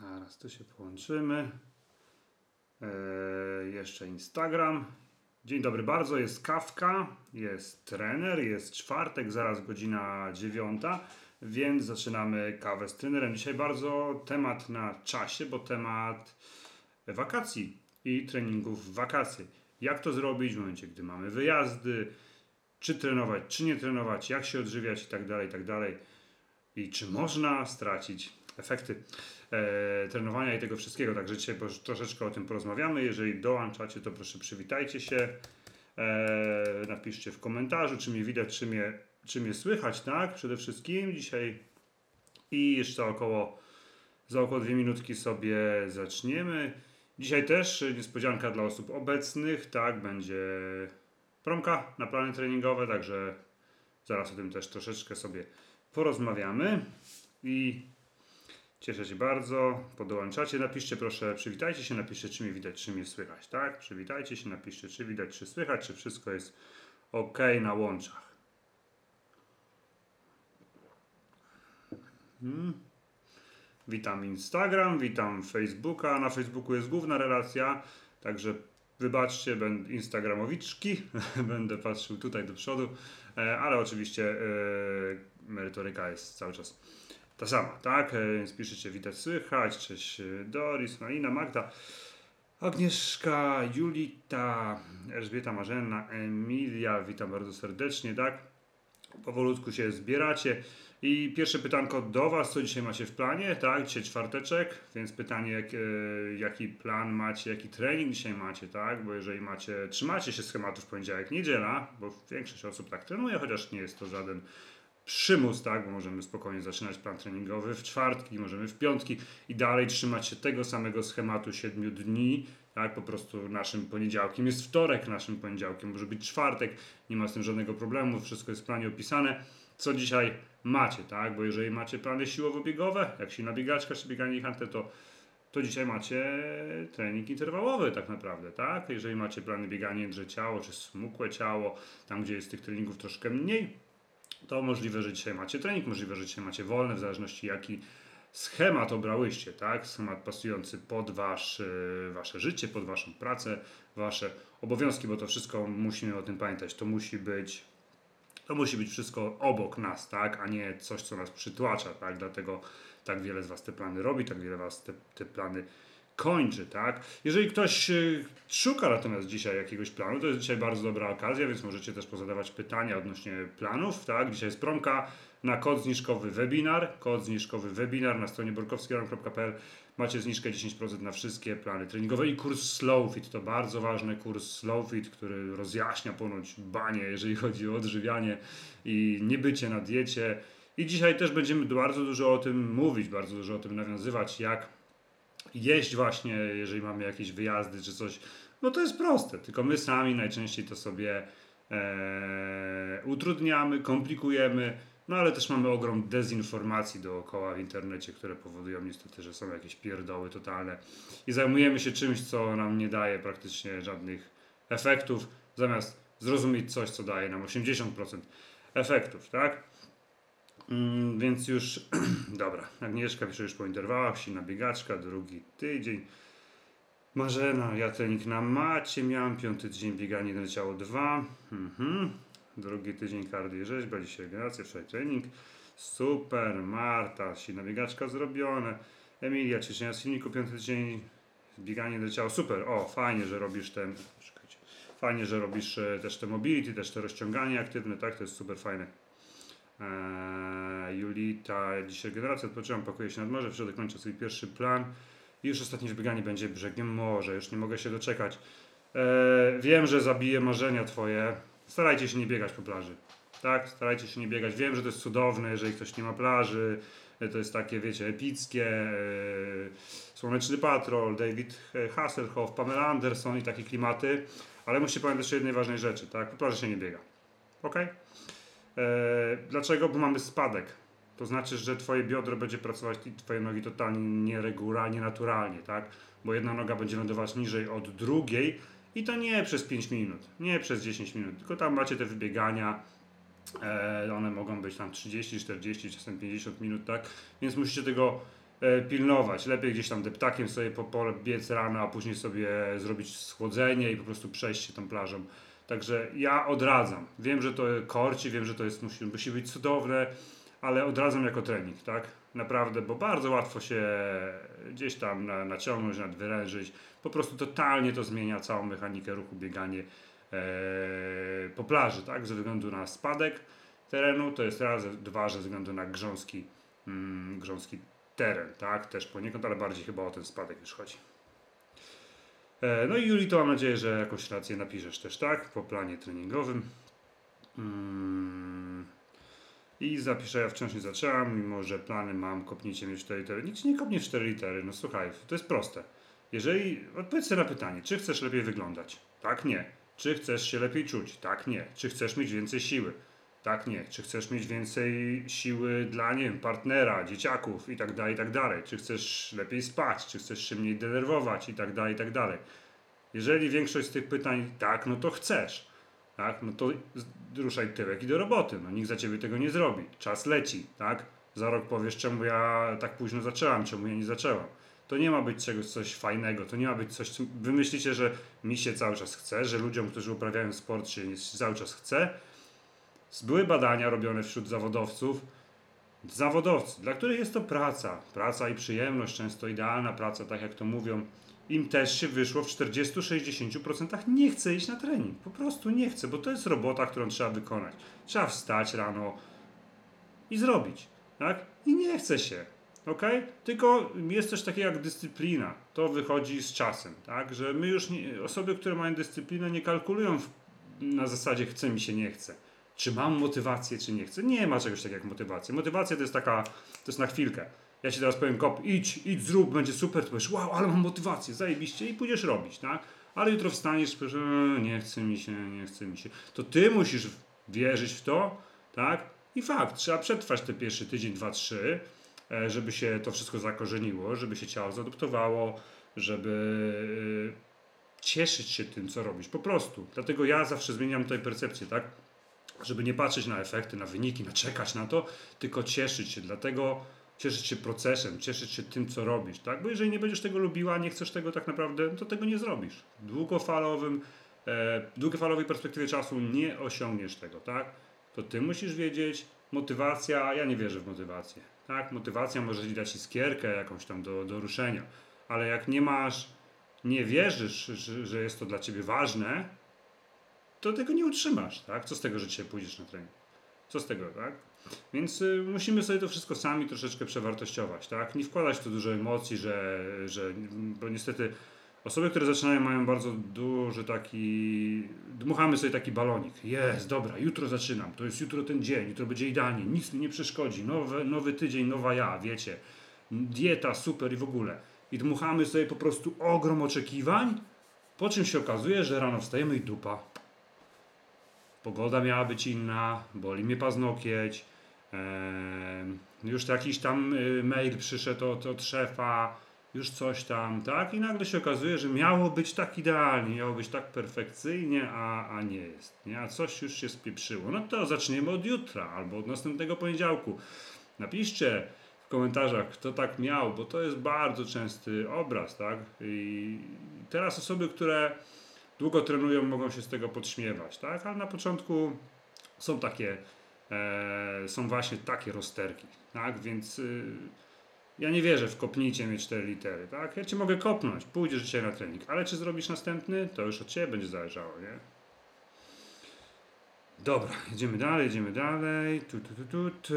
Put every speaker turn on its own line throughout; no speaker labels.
Zaraz tu się połączymy. Eee, jeszcze Instagram. Dzień dobry bardzo, jest kawka, jest trener, jest czwartek, zaraz godzina dziewiąta, więc zaczynamy kawę z trenerem. Dzisiaj bardzo temat na czasie, bo temat wakacji i treningów w wakacje. Jak to zrobić w momencie, gdy mamy wyjazdy, czy trenować, czy nie trenować, jak się odżywiać i tak dalej, i tak dalej. I czy można stracić efekty e, trenowania i tego wszystkiego. Także dzisiaj troszeczkę o tym porozmawiamy. Jeżeli dołączacie, to proszę przywitajcie się. E, napiszcie w komentarzu, czy mnie widać, czy mnie, czy mnie słychać, tak? Przede wszystkim dzisiaj i jeszcze około za około dwie minutki sobie zaczniemy. Dzisiaj też niespodzianka dla osób obecnych, tak? Będzie promka na plany treningowe, także zaraz o tym też troszeczkę sobie porozmawiamy. I Cieszę się bardzo. Podłączacie. Napiszcie proszę, przywitajcie się, napiszcie czy mnie widać, czy mnie słychać, tak? Przywitajcie się, napiszcie czy widać, czy słychać, czy wszystko jest ok na łączach. Hmm. Witam Instagram, witam Facebooka. Na Facebooku jest główna relacja, także wybaczcie, będę Instagramowiczki, będę patrzył tutaj do przodu, e, ale oczywiście e, merytoryka jest cały czas ta sama, tak? E, więc piszecie widać słychać, cześć e, Doris, Marina, Magda, Agnieszka, Julita, Elżbieta Marzena, Emilia, witam bardzo serdecznie, tak? Powolutku się zbieracie. I pierwsze pytanko do Was, co dzisiaj macie w planie, tak? Dzisiaj czwarteczek, więc pytanie, jak, e, jaki plan macie, jaki trening dzisiaj macie, tak? Bo jeżeli macie, trzymacie się schematów poniedziałek, niedziela, bo większość osób tak trenuje, chociaż nie jest to żaden przymus, tak, bo możemy spokojnie zaczynać plan treningowy w czwartki, możemy w piątki i dalej trzymać się tego samego schematu 7 dni, tak, po prostu naszym poniedziałkiem jest wtorek, naszym poniedziałkiem może być czwartek, nie ma z tym żadnego problemu, wszystko jest w planie opisane, co dzisiaj macie, tak, bo jeżeli macie plany siłowo-biegowe, jak silna biegaczka czy bieganie hunter, to to dzisiaj macie trening interwałowy tak naprawdę, tak? Jeżeli macie plany bieganie drze ciało, czy smukłe ciało, tam gdzie jest tych treningów troszkę mniej, to możliwe, że dzisiaj macie trening, możliwe, że dzisiaj macie wolne, w zależności jaki schemat obrałyście, tak? Schemat pasujący pod wasz, e, wasze życie, pod waszą pracę, wasze obowiązki, bo to wszystko musimy o tym pamiętać. To musi być to musi być wszystko obok nas, tak, a nie coś, co nas przytłacza, tak, dlatego tak wiele z Was te plany robi, tak wiele Was te, te plany kończy, tak? Jeżeli ktoś y, szuka natomiast dzisiaj jakiegoś planu, to jest dzisiaj bardzo dobra okazja, więc możecie też pozadawać pytania odnośnie planów, tak? Dzisiaj jest promka na kod zniżkowy webinar, kod zniżkowy webinar na stronie borkowskiaron.pl macie zniżkę 10% na wszystkie plany treningowe i kurs Slowfit, to bardzo ważny kurs Slowfit, który rozjaśnia ponoć banie, jeżeli chodzi o odżywianie i niebycie na diecie. I dzisiaj też będziemy bardzo dużo o tym mówić, bardzo dużo o tym nawiązywać, jak jeść właśnie, jeżeli mamy jakieś wyjazdy czy coś, no to jest proste, tylko my sami najczęściej to sobie e, utrudniamy, komplikujemy, no ale też mamy ogrom dezinformacji dookoła w internecie, które powodują niestety, że są jakieś pierdoły totalne i zajmujemy się czymś, co nam nie daje praktycznie żadnych efektów, zamiast zrozumieć coś, co daje nam 80% efektów, tak? Mm, więc już, dobra, Agnieszka pisze już po interwałach, silna biegaczka, drugi tydzień. Marzena, ja trening na macie miałam, piąty tydzień bieganie na ciało 2. Mhm. Drugi tydzień kardio rzeźba, dzisiaj regeneracja, wczoraj trening. Super, Marta, silna biegaczka zrobione. Emilia, cieszenia z filmiku, piąty tydzień bieganie do ciała. Super, o, fajnie, że robisz ten, fajnie, że robisz e, też te mobility, też te rozciąganie aktywne, tak, to jest super fajne. Eee, Julita, dzisiaj generacja, odpoczywam, pakuję się nad morze, w środek kończę swój pierwszy plan. I już ostatnie wybieganie będzie brzegiem morza, już nie mogę się doczekać. Eee, wiem, że zabiję marzenia twoje. Starajcie się nie biegać po plaży. Tak, starajcie się nie biegać. Wiem, że to jest cudowne, jeżeli ktoś nie ma plaży. E, to jest takie, wiecie, epickie. Słoneczny Patrol, David Hasselhoff, Pamela Anderson i takie klimaty. Ale musicie pamiętać o jednej ważnej rzeczy, tak? Po plaży się nie biega. ok? E, dlaczego? Bo mamy spadek. To znaczy, że twoje biodro będzie pracować i twoje nogi totalnie nieregularnie, naturalnie, tak? Bo jedna noga będzie lądować niżej od drugiej i to nie przez 5 minut, nie przez 10 minut, tylko tam macie te wybiegania, e, one mogą być tam 30, 40, czasem 50 minut, tak? Więc musicie tego e, pilnować. Lepiej gdzieś tam deptakiem sobie po pole biec rano, a później sobie zrobić schłodzenie i po prostu przejść się tą plażą. Także ja odradzam. Wiem, że to korci, wiem, że to jest, musi, musi być cudowne, ale odradzam jako trening, tak? Naprawdę, bo bardzo łatwo się gdzieś tam na, naciągnąć, nadwyrężyć. Po prostu totalnie to zmienia całą mechanikę ruchu, bieganie e, po plaży, tak? Ze względu na spadek terenu, to jest raz, dwa, ze względu na grząski, mm, grząski teren, tak? Też poniekąd, ale bardziej chyba o ten spadek już chodzi. E, No i Juli, to mam nadzieję, że jakąś rację napiszesz też, tak? Po planie treningowym. Mm. I zapiszę, ja wciąż nie zaczęłam, mimo że plany mam, kopnijcie mnie w 4 litery. Nikt ci nie kopnie w 4 litery, no słuchaj, to jest proste. Jeżeli, odpowiedz sobie na pytanie, czy chcesz lepiej wyglądać? Tak, nie. Czy chcesz się lepiej czuć? Tak, nie. Czy chcesz mieć więcej siły? Tak, nie. Czy chcesz mieć więcej siły dla, nie wiem, partnera, dzieciaków i tak dalej, i tak dalej? Czy chcesz lepiej spać? Czy chcesz się mniej denerwować i tak dalej, i tak dalej? Jeżeli większość z tych pytań tak, no to chcesz. Tak, no to ruszaj tyłek i do roboty. No nikt za ciebie tego nie zrobi. Czas leci, tak? Za rok powiesz, czemu ja tak późno zaczęłam, czemu ja nie zaczęłam. To nie ma być czegoś coś fajnego, to nie ma być coś, co wy myślicie, że mi się cały czas chce, że ludziom, którzy uprawiają sport się cały czas chce. Były badania robione wśród zawodowców, zawodowcy, dla których jest to praca, praca i przyjemność, często idealna praca, tak jak to mówią, im też się wyszło w 40-60% nie chce iść na trening. Po prostu nie chce, bo to jest robota, którą trzeba wykonać. Trzeba wstać rano i zrobić, tak? I nie chce się, ok? Tylko jest też takie jak dyscyplina. To wychodzi z czasem, tak? Że my już, nie, osoby, które mają dyscyplinę, nie kalkulują w, na zasadzie chce mi się, nie chce. Czy mam motywację, czy nie chcę? Nie ma czegoś takiego jak motywacja. Motywacja to jest taka, to jest na chwilkę. Ja ci teraz powiem, kop, idź, idź, zrób, będzie super, to powiesz, wow, ale mam motywację, zajebiście i pójdziesz robić, tak? Ale jutro wstaniesz powiesz, "E, nie chce mi się, nie chce mi się. To ty musisz wierzyć w to, tak? I fakt, trzeba przetrwać te pierwszy tydzień, dwa, trzy, e, żeby się to wszystko zakorzeniło, żeby się ciało zaadoptowało, żeby e, cieszyć się tym, co robisz, po prostu. Dlatego ja zawsze zmieniam tutaj percepcję, tak? Żeby nie patrzeć na efekty, na wyniki, na czekać na to, tylko cieszyć się. Dlatego cieszyć się procesem, cieszyć się tym, co robisz, tak? Bo jeżeli nie będziesz tego lubiła, nie chcesz tego tak naprawdę, to tego nie zrobisz. W długofalowym, e, długofalowej perspektywie czasu nie osiągniesz tego, tak? To ty musisz wiedzieć, motywacja, ja nie wierzę w motywację, tak? Motywacja może ci dać iskierkę jakąś tam do, do ruszenia, ale jak nie masz, nie wierzysz, że, że jest to dla ciebie ważne, to tego nie utrzymasz, tak? Co z tego, że dzisiaj pójdziesz na trening? Co z tego, tak? Więc y, musimy sobie to wszystko sami troszeczkę przewartościować, tak? Nie wkładać tu dużo emocji, że, że bo niestety osoby, które zaczynają mają bardzo duży taki, dmuchamy sobie taki balonik. Jest, dobra, jutro zaczynam, to jest jutro ten dzień, jutro będzie idealnie, nic mi nie przeszkodzi, nowy, nowy tydzień, nowa ja, wiecie, dieta, super i w ogóle. I dmuchamy sobie po prostu ogrom oczekiwań, po czym się okazuje, że rano wstajemy i dupa. Pogoda miała być inna, boli mnie paznokieć, już jakiś tam y, mail przyszedł od, od szefa, już coś tam, tak? I nagle się okazuje, że miało być tak idealnie, miało być tak perfekcyjnie, a, a nie jest, nie? A coś już się spieprzyło. No to zaczniemy od jutra albo od następnego poniedziałku. Napiszcie w komentarzach, kto tak miał, bo to jest bardzo częsty obraz, tak? I teraz osoby, które długo trenują, mogą się z tego podśmiewać, tak? Ale na początku są takie, e, są właśnie takie rozterki, tak? Więc y, ja nie wierzę w kopnijcie mnie 4 litery, tak? Ja cię mogę kopnąć, pójdziesz dzisiaj na trening, ale czy zrobisz następny, to już od ciebie będzie zależało, nie? Dobra, jedziemy dalej, jedziemy dalej. Tu, tu, tu, tu, tu.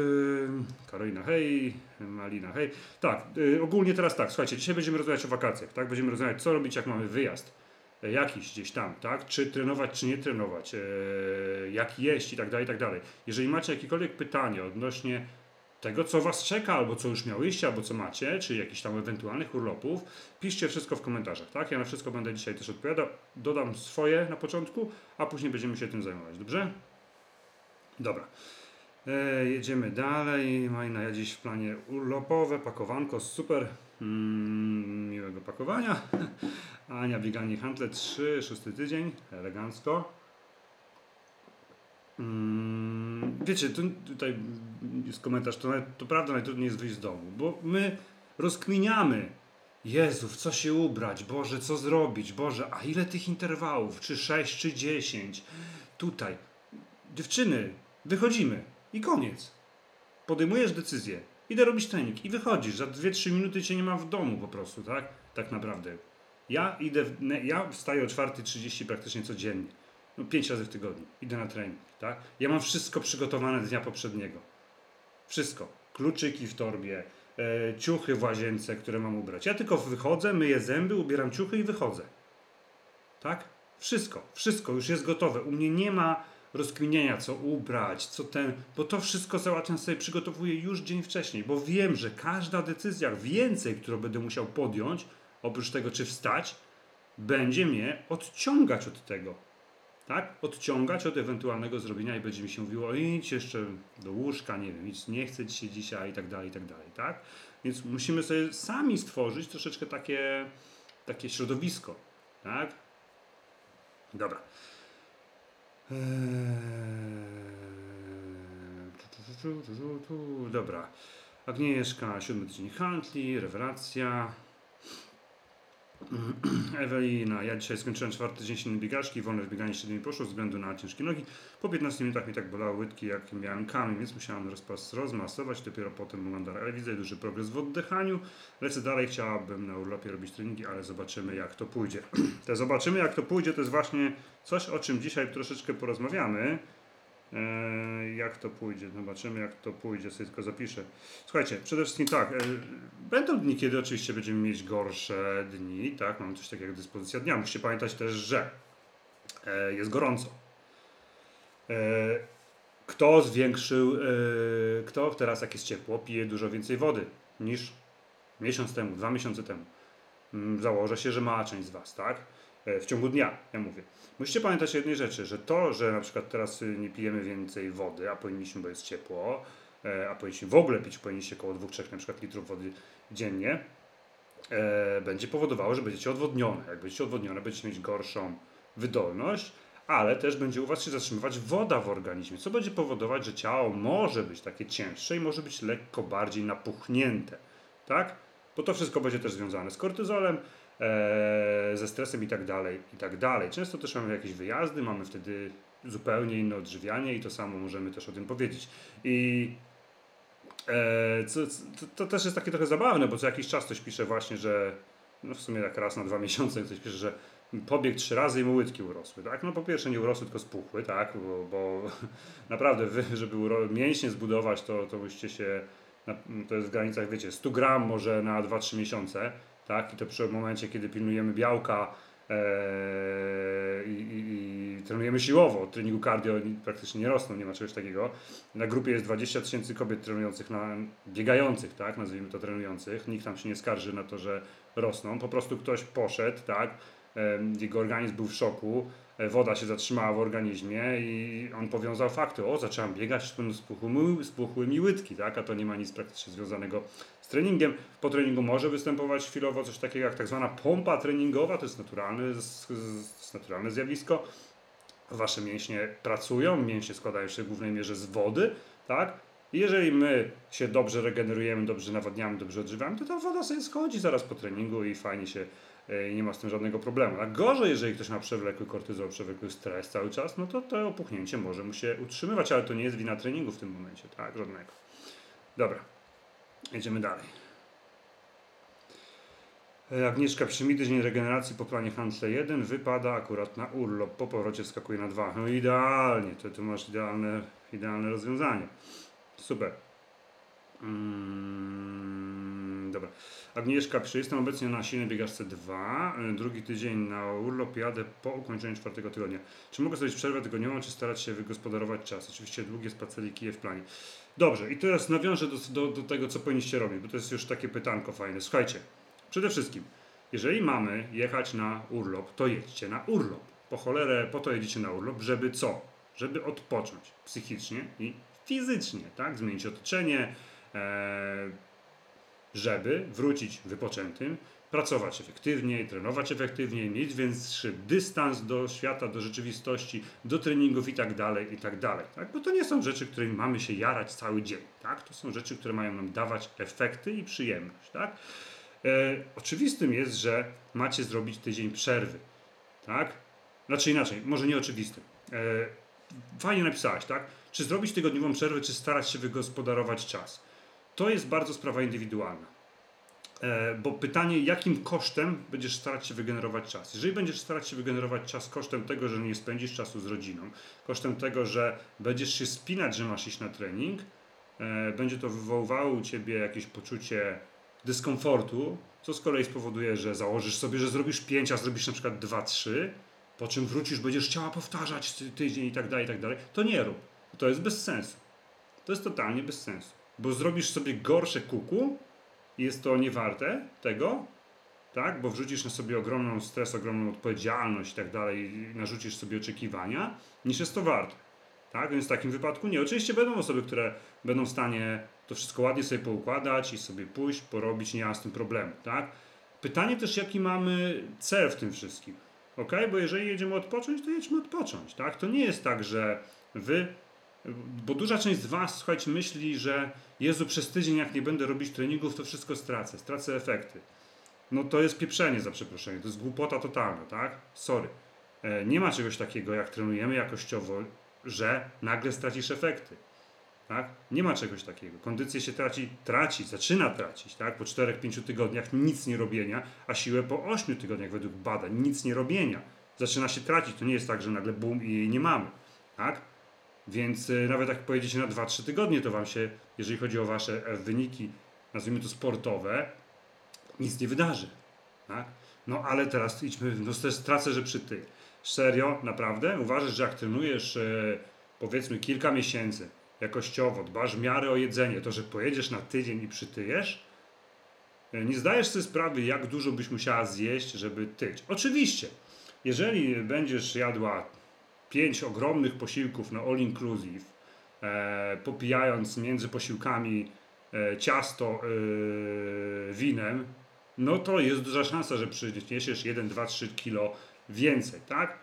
Karolina, hej, Malina, hej. Tak, y, ogólnie teraz tak, słuchajcie, dzisiaj będziemy rozmawiać o wakacjach, tak? Będziemy rozmawiać, co robić, jak mamy wyjazd jakiś gdzieś tam, tak? Czy trenować, czy nie trenować, e, jak jeść i tak dalej, i tak dalej. Jeżeli macie jakiekolwiek pytanie odnośnie tego, co Was czeka, albo co już miałyście, albo co macie, czy jakichś tam ewentualnych urlopów, piszcie wszystko w komentarzach, tak? Ja na wszystko będę dzisiaj też odpowiadał. Dodam swoje na początku, a później będziemy się tym zajmować, dobrze? Dobra. E, jedziemy dalej. Majna, ja dziś w planie urlopowe, pakowanko, super. Mm, miłego pakowania. Ania, bieganie handle 3, szósty tydzień, elegancko. Mm, wiecie, tu, tutaj jest komentarz, to, to prawda najtrudniej jest wyjść z domu, bo my rozkminiamy. Jezu, w co się ubrać? Boże, co zrobić? Boże, a ile tych interwałów? Czy 6, czy 10? Tutaj. Dziewczyny, wychodzimy i koniec. Podejmujesz decyzję. Idę robić trening i wychodzisz. Za 2-3 minuty cię nie ma w domu po prostu, tak? Tak naprawdę. Ja idę, ja wstaję o 4.30 praktycznie codziennie. No, 5 razy w tygodniu. Idę na trening, tak? Ja mam wszystko przygotowane dnia poprzedniego. Wszystko. Kluczyki w torbie, e, ciuchy w łazience, które mam ubrać. Ja tylko wychodzę, myję zęby, ubieram ciuchy i wychodzę. Tak? Wszystko, wszystko już jest gotowe. U mnie nie ma rozkminienia, co ubrać, co ten, bo to wszystko załatwiam sobie, przygotowuję już dzień wcześniej, bo wiem, że każda decyzja więcej, którą będę musiał podjąć, oprócz tego, czy wstać, będzie mnie odciągać od tego. Tak? Odciągać od ewentualnego zrobienia i będzie mi się mówiło, idź jeszcze do łóżka, nie wiem, idź, nie chcę ci się dzisiaj i tak dalej, i tak dalej, tak? Więc musimy sobie sami stworzyć troszeczkę takie, takie środowisko, tak? Dobra. Eee, tu, tu, tu, tu, tu. Dobra. Agnieszka, siódmy tydzień handli, rewelacja. Ewelina, ja dzisiaj skończyłem czwarty tydzień silnej biegaczki, wolne bieganie średnio mi poszło ze względu na ciężkie nogi. Po 15 minutach mi tak bolały łydki, jak miałem kamień, więc musiałem rozpas, rozmasować, dopiero potem mogłem dalej. Ale widzę duży progres w oddychaniu. Lecę dalej, chciałabym na urlopie robić treningi, ale zobaczymy jak to pójdzie. Te zobaczymy jak to pójdzie, to jest właśnie coś, o czym dzisiaj troszeczkę porozmawiamy. Eee, jak to pójdzie? Zobaczymy, jak to pójdzie. Sobie tylko zapiszę. Słuchajcie, przede wszystkim tak. E, będą dni, kiedy oczywiście będziemy mieć gorsze dni, tak? Mamy coś takiego jak dyspozycja dnia. Musicie pamiętać też, że e, jest gorąco. E, kto zwiększył, e, kto teraz jak jest ciepło, pije dużo więcej wody niż miesiąc temu, dwa miesiące temu. Mm, Założę się, że mała część z Was, tak? E, W ciągu dnia, ja mówię. Musicie pamiętać jednej rzeczy, że to, że na przykład teraz y, nie pijemy więcej wody, a powinniśmy, bo jest ciepło, e, a powinniśmy w ogóle pić, powinniście około 2-3 na przykład litrów wody dziennie, e, będzie powodowało, że będziecie odwodnione. Jak będziecie odwodnione, będziecie mieć gorszą wydolność, ale też będzie u Was się zatrzymywać woda w organizmie, co będzie powodować, że ciało może być takie cięższe i może być lekko bardziej napuchnięte, tak? Bo to wszystko będzie też związane z kortyzolem, ze stresem i tak dalej, i tak dalej. Często też mamy jakieś wyjazdy, mamy wtedy zupełnie inne odżywianie i to samo możemy też o tym powiedzieć. I e, co, co, to też jest takie trochę zabawne, bo co jakiś czas ktoś pisze właśnie, że no w sumie tak raz na dwa miesiące ktoś pisze, że pobiegł trzy razy i mu łydki urosły, tak? No po pierwsze nie urosły, tylko spuchły, tak? Bo, bo naprawdę wy, żeby mięśnie zbudować, to, to musicie się, to jest w granicach, wiecie, 100 gram może na 2-3 miesiące, tak? I to przy momencie, kiedy pilnujemy białka e, i, i, i trenujemy siłowo, treningu cardio praktycznie nie rosną, nie ma czegoś takiego. Na grupie jest 20 tysięcy kobiet trenujących, na, biegających, tak? Nazwijmy to trenujących. Nikt tam się nie skarży na to, że rosną. Po prostu ktoś poszedł, tak? Em, Jego organizm był w szoku, e, woda się zatrzymała w organizmie i on powiązał fakty. O, zacząłem biegać, spuchły, mi- spuchły mi łydki, tak? A to nie ma nic praktycznie związanego z treningiem. Po treningu może występować chwilowo coś takiego jak tak zwana pompa treningowa, to jest naturalne, z- z- naturalne zjawisko. Wasze mięśnie pracują, mięśnie składają się w głównej mierze z wody, tak? Jeżeli my się dobrze regenerujemy, dobrze nawadniamy, dobrze odżywiamy, to ta woda sobie schodzi zaraz po treningu i fajnie się e, i nie ma z tym żadnego problemu. A gorzej, jeżeli ktoś ma przewlekły kortyzol, przewlekły stres cały czas, no to to opuchnięcie może mu się utrzymywać, ale to nie jest wina treningu w tym momencie, tak? Żadnego. Dobra, jedziemy dalej. Agnieszka przyjmie tydzień regeneracji po planie Hantle 1 wypada akurat na urlop, po powrocie skakuje na 2. No idealnie, to tu masz idealne, idealne rozwiązanie. Super. Mm, dobra. Agnieszka, przy jestem obecnie na silnej biegaczce 2. e, Drugi tydzień na urlop jadę po ukończeniu czwartego tygodnia. Czy mogę zrobić przerwę tygodniową, czy starać się wygospodarować czas? Oczywiście długie spaceriki w planie. Dobrze, i teraz nawiążę do, do, do tego, co powinniście robić, bo to jest już takie pytanko fajne. Słuchajcie, przede wszystkim, jeżeli mamy jechać na urlop, to jedźcie na urlop. Po cholerę, po to jedziecie na urlop, żeby co? Żeby odpocząć psychicznie i fizycznie, tak? Zmienić otoczenie, e, żeby wrócić wypoczętym, pracować efektywniej, trenować efektywniej, mieć większy dystans do świata, do rzeczywistości, do treningów i tak dalej, i tak dalej. Tak? Bo to nie są rzeczy, którymi mamy się jarać cały dzień. Tak? To są rzeczy, które mają nam dawać efekty i przyjemność. Tak? E, oczywistym jest, że macie zrobić tydzień przerwy. Tak? Znaczy inaczej, może nie oczywistym. E, fajnie napisałeś, tak? Czy zrobić tygodniową przerwę, czy starać się wygospodarować czas? To jest bardzo sprawa indywidualna. E, bo pytanie, jakim kosztem będziesz starać się wygenerować czas? Jeżeli będziesz starać się wygenerować czas kosztem tego, że nie spędzisz czasu z rodziną, kosztem tego, że będziesz się spinać, że masz iść na trening, e, będzie to wywoływało u ciebie jakieś poczucie dyskomfortu, co z kolei spowoduje, że założysz sobie, że zrobisz 5, a zrobisz na przykład 2-3, po czym wrócisz, będziesz chciała powtarzać tydzień i tak dalej, i tak dalej. To nie rób. To jest bez sensu. To jest totalnie bez sensu. Bo zrobisz sobie gorsze kuku, jest to niewarte tego, tak? Bo wrzucisz na sobie ogromną stres, ogromną odpowiedzialność i tak dalej, i narzucisz sobie oczekiwania, niż jest to warte. Tak? Więc w takim wypadku nie. Oczywiście będą osoby, które będą w stanie to wszystko ładnie sobie poukładać i sobie pójść, porobić, nie ma z tym problemu. Tak? Pytanie też, jaki mamy cel w tym wszystkim. ok? Bo jeżeli jedziemy odpocząć, to jedźmy odpocząć. Tak? To nie jest tak, że wy bo duża część z Was, słuchajcie, myśli, że Jezu, przez tydzień jak nie będę robić treningów, to wszystko stracę, stracę efekty. No to jest pieprzenie za przeproszenie, to jest głupota totalna, tak? Sorry. E, nie ma czegoś takiego, jak trenujemy jakościowo, że nagle stracisz efekty. Tak? Nie ma czegoś takiego. Kondycję się traci, traci, zaczyna tracić, tak? Po 4-5 tygodniach nic nie robienia, a siłę po 8 tygodniach według badań nic nie robienia. Zaczyna się tracić. To nie jest tak, że nagle bum i jej nie mamy. Tak? Więc y, nawet jak pojedziecie na 2-3 tygodnie, to Wam się, jeżeli chodzi o Wasze e, wyniki, nazwijmy to sportowe, nic nie wydarzy. Tak? No ale teraz idźmy, no stracę, że przy ty. Serio, naprawdę? Uważasz, że jak trenujesz e, powiedzmy kilka miesięcy jakościowo, dbasz w miarę o jedzenie, to że pojedziesz na tydzień i przytyjesz, e, nie zdajesz sobie sprawy, jak dużo byś musiała zjeść, żeby tyć. Oczywiście, jeżeli będziesz jadła pięć ogromnych posiłków na all inclusive, e, popijając między posiłkami e, ciasto e, winem, no to jest duża szansa, że przyniesiesz 1, 2, 3 kilo więcej, tak?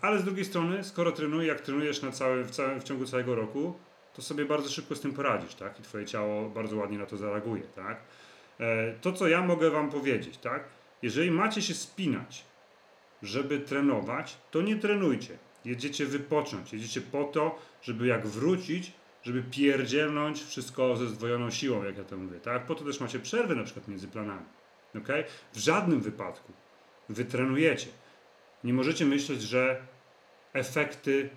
Ale z drugiej strony, skoro trenujesz, jak trenujesz na cały, w, całym, w ciągu całego roku, to sobie bardzo szybko z tym poradzisz, tak? I twoje ciało bardzo ładnie na to zareaguje, tak? To, co ja mogę wam powiedzieć, tak? Jeżeli macie się spinać, żeby trenować, to nie trenujcie. Jedziecie wypocząć, jedziecie po to, żeby jak wrócić, żeby pierdzielnąć wszystko ze zdwojoną siłą, jak ja to mówię, tak? Po to też macie przerwy na przykład między planami, ok? W żadnym wypadku wy trenujecie. Nie możecie myśleć, że efekty,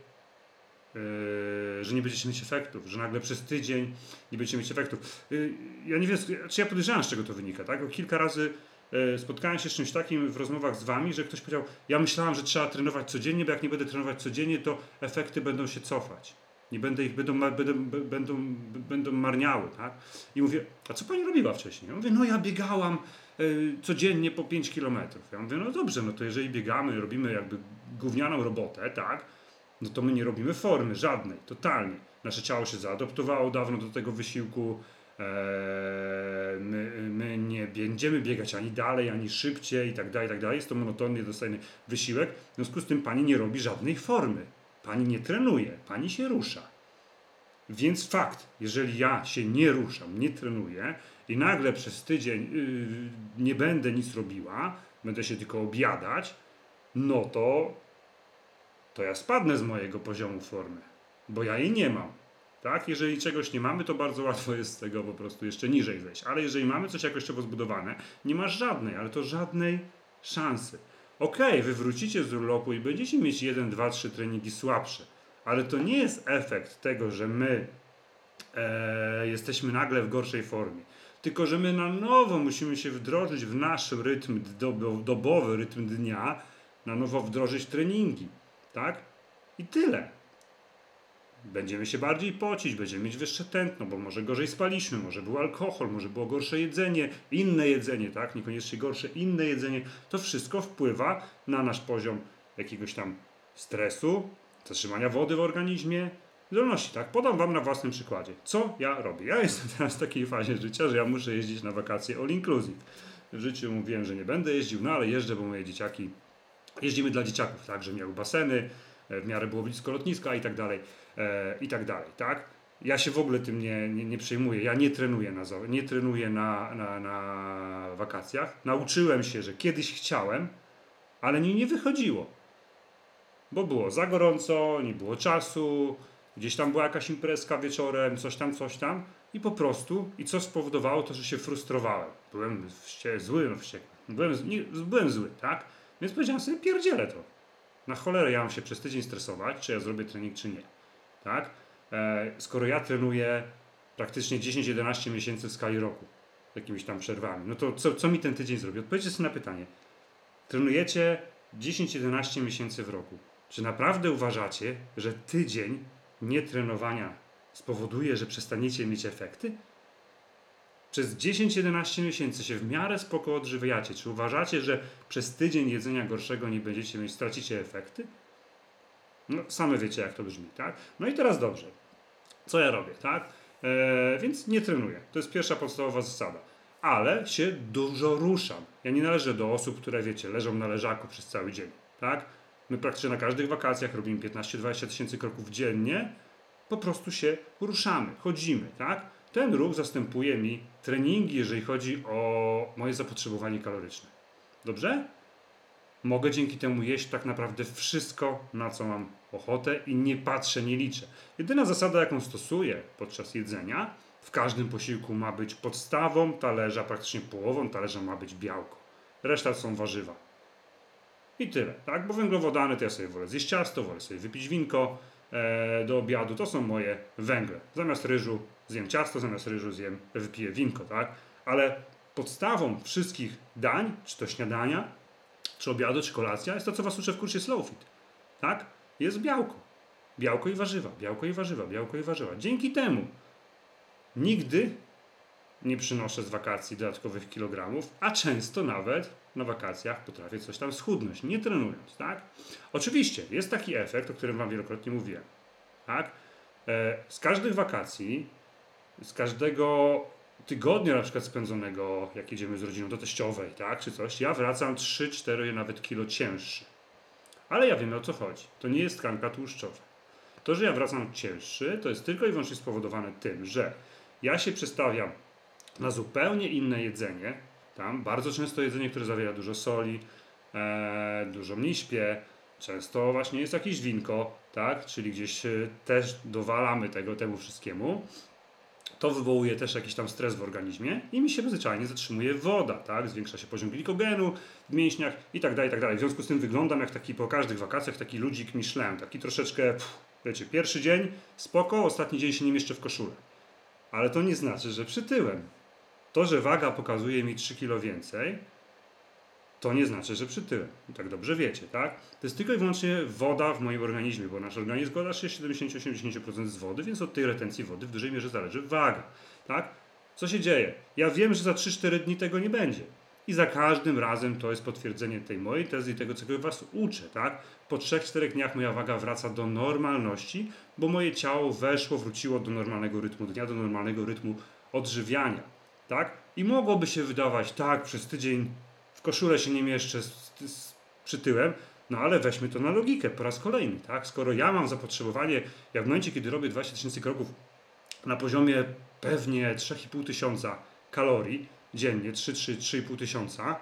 yy, że nie będziecie mieć efektów, że nagle przez tydzień nie będziecie mieć efektów. Yy, ja nie wiem, czy ja podejrzewam, z czego to wynika, tak? Bo kilka razy spotkałem się z czymś takim w rozmowach z wami, że ktoś powiedział, ja myślałem, że trzeba trenować codziennie, bo jak nie będę trenować codziennie, to efekty będą się cofać. Nie będę ich, będą, będą, będą, będą marniały, tak? I mówię, a co pani robiła wcześniej? Ja mówię, no ja biegałam y, codziennie po 5 kilometrów. Ja mówię, no dobrze, no to jeżeli biegamy, robimy jakby gównianą robotę, tak? No to my nie robimy formy żadnej, totalnie. Nasze ciało się zaadoptowało dawno do tego wysiłku, my, my nie będziemy biegać ani dalej, ani szybciej i tak dalej, i tak dalej. Jest to monotonny, dostajny wysiłek. W związku z tym pani nie robi żadnej formy. Pani nie trenuje, pani się rusza. Więc fakt, jeżeli ja się nie ruszam, nie trenuję i nagle przez tydzień yy, nie będę nic robiła, będę się tylko obiadać, no to, to ja spadnę z mojego poziomu formy, bo ja jej nie mam. Tak? Jeżeli czegoś nie mamy, to bardzo łatwo jest z tego po prostu jeszcze niżej zejść. Ale jeżeli mamy coś jakościowo zbudowane, nie masz żadnej, ale to żadnej szansy. Okej, okay, wy wrócicie z urlopu i będziecie mieć 1, 2, 3 treningi słabsze, ale to nie jest efekt tego, że my e, jesteśmy nagle w gorszej formie. Tylko, że my na nowo musimy się wdrożyć w nasz rytm dobowy, rytm dnia, na nowo wdrożyć treningi. Tak? I tyle będziemy się bardziej pocić, będziemy mieć wyższe tętno, bo może gorzej spaliśmy, może był alkohol, może było gorsze jedzenie, inne jedzenie, tak? Niekoniecznie gorsze, inne jedzenie. To wszystko wpływa na nasz poziom jakiegoś tam stresu, zatrzymania wody w organizmie, zdolności, tak? Podam Wam na własnym przykładzie. Co ja robię? Ja jestem teraz w takiej fazie życia, że ja muszę jeździć na wakacje all inclusive. W życiu mówiłem, że nie będę jeździł, no ale jeżdżę, bo moje dzieciaki, jeździmy dla dzieciaków, tak? Że miały baseny, e, w miarę było blisko lotniska i tak dalej, i tak dalej, tak? Ja się w ogóle tym nie, nie, nie przejmuję. Ja nie trenuję na, nie trenuję na, na, na wakacjach. Nauczyłem się, że kiedyś chciałem, ale mi nie wychodziło. Bo było za gorąco, nie było czasu, gdzieś tam była jakaś imprezka wieczorem, coś tam, coś tam i po prostu, i co spowodowało to, że się frustrowałem. Byłem wście, zły, no wściekły. Byłem, nie, byłem zły, tak? Więc powiedziałem sobie, pierdzielę to. Na cholerę ja mam się przez tydzień stresować, czy ja zrobię trening, czy nie. Tak? E, skoro ja trenuję praktycznie 10-11 miesięcy w skali roku, jakimiś tam przerwami, no to co, co mi ten tydzień zrobi? Odpowiedzcie sobie na pytanie. Trenujecie 10-11 miesięcy w roku. Czy naprawdę uważacie, że tydzień nietrenowania spowoduje, że przestaniecie mieć efekty? Przez 10-11 miesięcy się w miarę spoko odżywiacie. Czy uważacie, że przez tydzień jedzenia gorszego nie będziecie mieć, stracicie efekty? No, same wiecie, jak to brzmi, tak? No i teraz dobrze. Co ja robię, tak? Eee, więc nie trenuję. To jest pierwsza podstawowa zasada. Ale się dużo ruszam. Ja nie należę do osób, które, wiecie, leżą na leżaku przez cały dzień, tak? My praktycznie na każdych wakacjach robimy 15-20 tysięcy kroków dziennie. Po prostu się ruszamy, chodzimy, tak? Ten ruch zastępuje mi treningi, jeżeli chodzi o moje zapotrzebowanie kaloryczne. Dobrze? Mogę dzięki temu jeść tak naprawdę wszystko, na co mam ochotę i nie patrzę, nie liczę. Jedyna zasada, jaką stosuję podczas jedzenia, w każdym posiłku ma być podstawą talerza, praktycznie połową talerza ma być białko. Reszta są warzywa. I tyle, tak? Bo węglowodany to ja sobie wolę zjeść ciasto, wolę sobie wypić winko e, do obiadu. To są moje węgle. Zamiast ryżu zjem ciasto, zamiast ryżu zjem, wypiję winko, tak? Ale podstawą wszystkich dań, czy to śniadania, czy obiadu, czy kolacja, jest to, co Was uczę w kursie Slow Fit, tak? Jest białko. Białko i warzywa, białko i warzywa, białko i warzywa. Dzięki temu nigdy nie przynoszę z wakacji dodatkowych kilogramów, a często nawet na wakacjach potrafię coś tam schudnąć, nie trenując, tak? Oczywiście jest taki efekt, o którym Wam wielokrotnie mówiłem, tak? E, z każdych wakacji, z każdego tygodnia na przykład spędzonego, jak jedziemy z rodziną do teściowej, tak, czy coś, ja wracam 3-4 nawet kilo cięższy. Ale ja wiem o co chodzi. To nie jest tkanka tłuszczowa. To, że ja wracam cięższy, to jest tylko i wyłącznie spowodowane tym, że ja się przestawiam na zupełnie inne jedzenie. Tam bardzo często jedzenie, które zawiera dużo soli, e, dużo mniej śpię, często właśnie jest jakieś winko, tak? Czyli gdzieś e, też dowalamy tego temu wszystkiemu. To wywołuje też jakiś tam stres w organizmie i mi się zwyczajnie zatrzymuje woda, tak? Zwiększa się poziom glikogenu w mięśniach i tak dalej, i tak dalej. W związku z tym wyglądam jak taki po każdych wakacjach taki ludzik Michelin, taki troszeczkę, pff, wiecie, pierwszy dzień spoko, ostatni dzień się nie mieszczę w koszulę. Ale to nie znaczy, że przytyłem. To, że waga pokazuje mi 3 kg więcej, to nie znaczy, że przytyłem. Tak dobrze wiecie, tak? To jest tylko i wyłącznie woda w moim organizmie, bo nasz organizm składa się 70-80% z wody, więc od tej retencji wody w dużej mierze zależy waga, tak? Co się dzieje? Ja wiem, że za 3-4 dni tego nie będzie. I za każdym razem to jest potwierdzenie tej mojej tezy i tego, czego was uczę, tak? Po 3-4 dniach moja waga wraca do normalności, bo moje ciało weszło, wróciło do normalnego rytmu dnia, do normalnego rytmu odżywiania, tak? I mogłoby się wydawać, tak, przez tydzień koszulę się nie mieszczę z, z, no ale weźmy to na logikę po raz kolejny, tak? Skoro ja mam zapotrzebowanie, jak w momencie, kiedy robię 20 tysięcy kroków na poziomie pewnie 3,5 tysiąca kalorii dziennie, 3-3,5 tysiąca,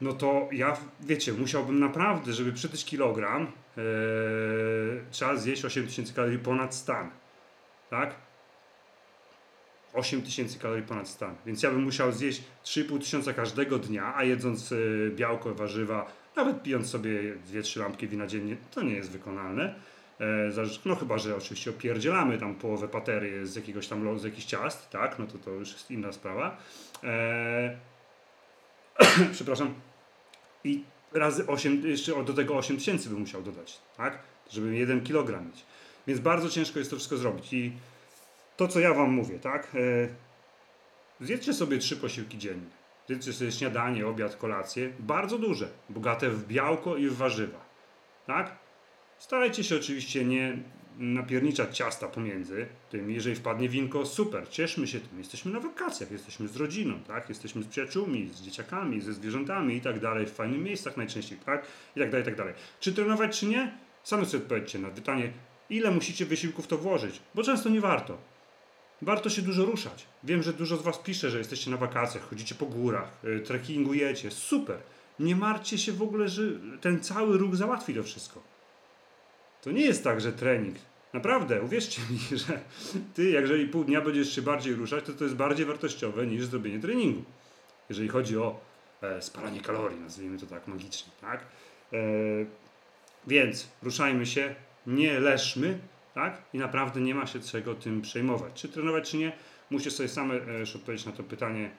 no to ja, wiecie, musiałbym naprawdę, żeby przytyć kilogram, yy, trzeba zjeść 8 tysięcy kalorii ponad stan, tak? 8 tysięcy kalorii ponad stan. Więc ja bym musiał zjeść 3,5 tysiąca każdego dnia, a jedząc y, białko, warzywa, nawet pijąc sobie 2-3 lampki wina dziennie, to nie jest wykonalne. E, no chyba, że oczywiście opierdzielamy tam połowę patery z jakiegoś tam z jakichś ciast, tak? No to to już jest inna sprawa. E... Przepraszam. I razy 8, jeszcze do tego 8 tysięcy bym musiał dodać, tak? Żeby 1 kg mieć. Więc bardzo ciężko jest to wszystko zrobić. I to, co ja Wam mówię, tak? E, zjedzcie sobie trzy posiłki dziennie. Zjedzcie sobie śniadanie, obiad, kolację. Bardzo duże, bogate w białko i w warzywa. Tak? Starajcie się oczywiście nie, napierniczać ciasta pomiędzy tym. Jeżeli wpadnie winko, super, cieszmy się tym. Jesteśmy na wakacjach, jesteśmy z rodziną, tak? Jesteśmy z przyjaciółmi, z dzieciakami, ze zwierzętami i tak dalej, w fajnych miejscach najczęściej, tak? I tak dalej, i tak dalej. Czy trenować, czy nie? Same sobie odpowiedzcie na pytanie, ile musicie wysiłków to włożyć, bo często nie warto. Warto się dużo ruszać. Wiem, że dużo z Was pisze, że jesteście na wakacjach, chodzicie po górach, y, trekkingujecie. Super. Nie martwcie się w ogóle, że ten cały ruch załatwi to wszystko. To nie jest tak, że trening. Naprawdę, uwierzcie mi, że ty, jeżeli pół dnia będziesz się bardziej ruszać, to to jest bardziej wartościowe niż zrobienie treningu. Jeżeli chodzi o e, spalanie kalorii, nazwijmy to tak magicznie, tak? E, więc ruszajmy się, nie leszmy, tak? I naprawdę nie ma się czego tym przejmować. Czy trenować, czy nie, musicie sobie same e, odpowiedzieć na to pytanie,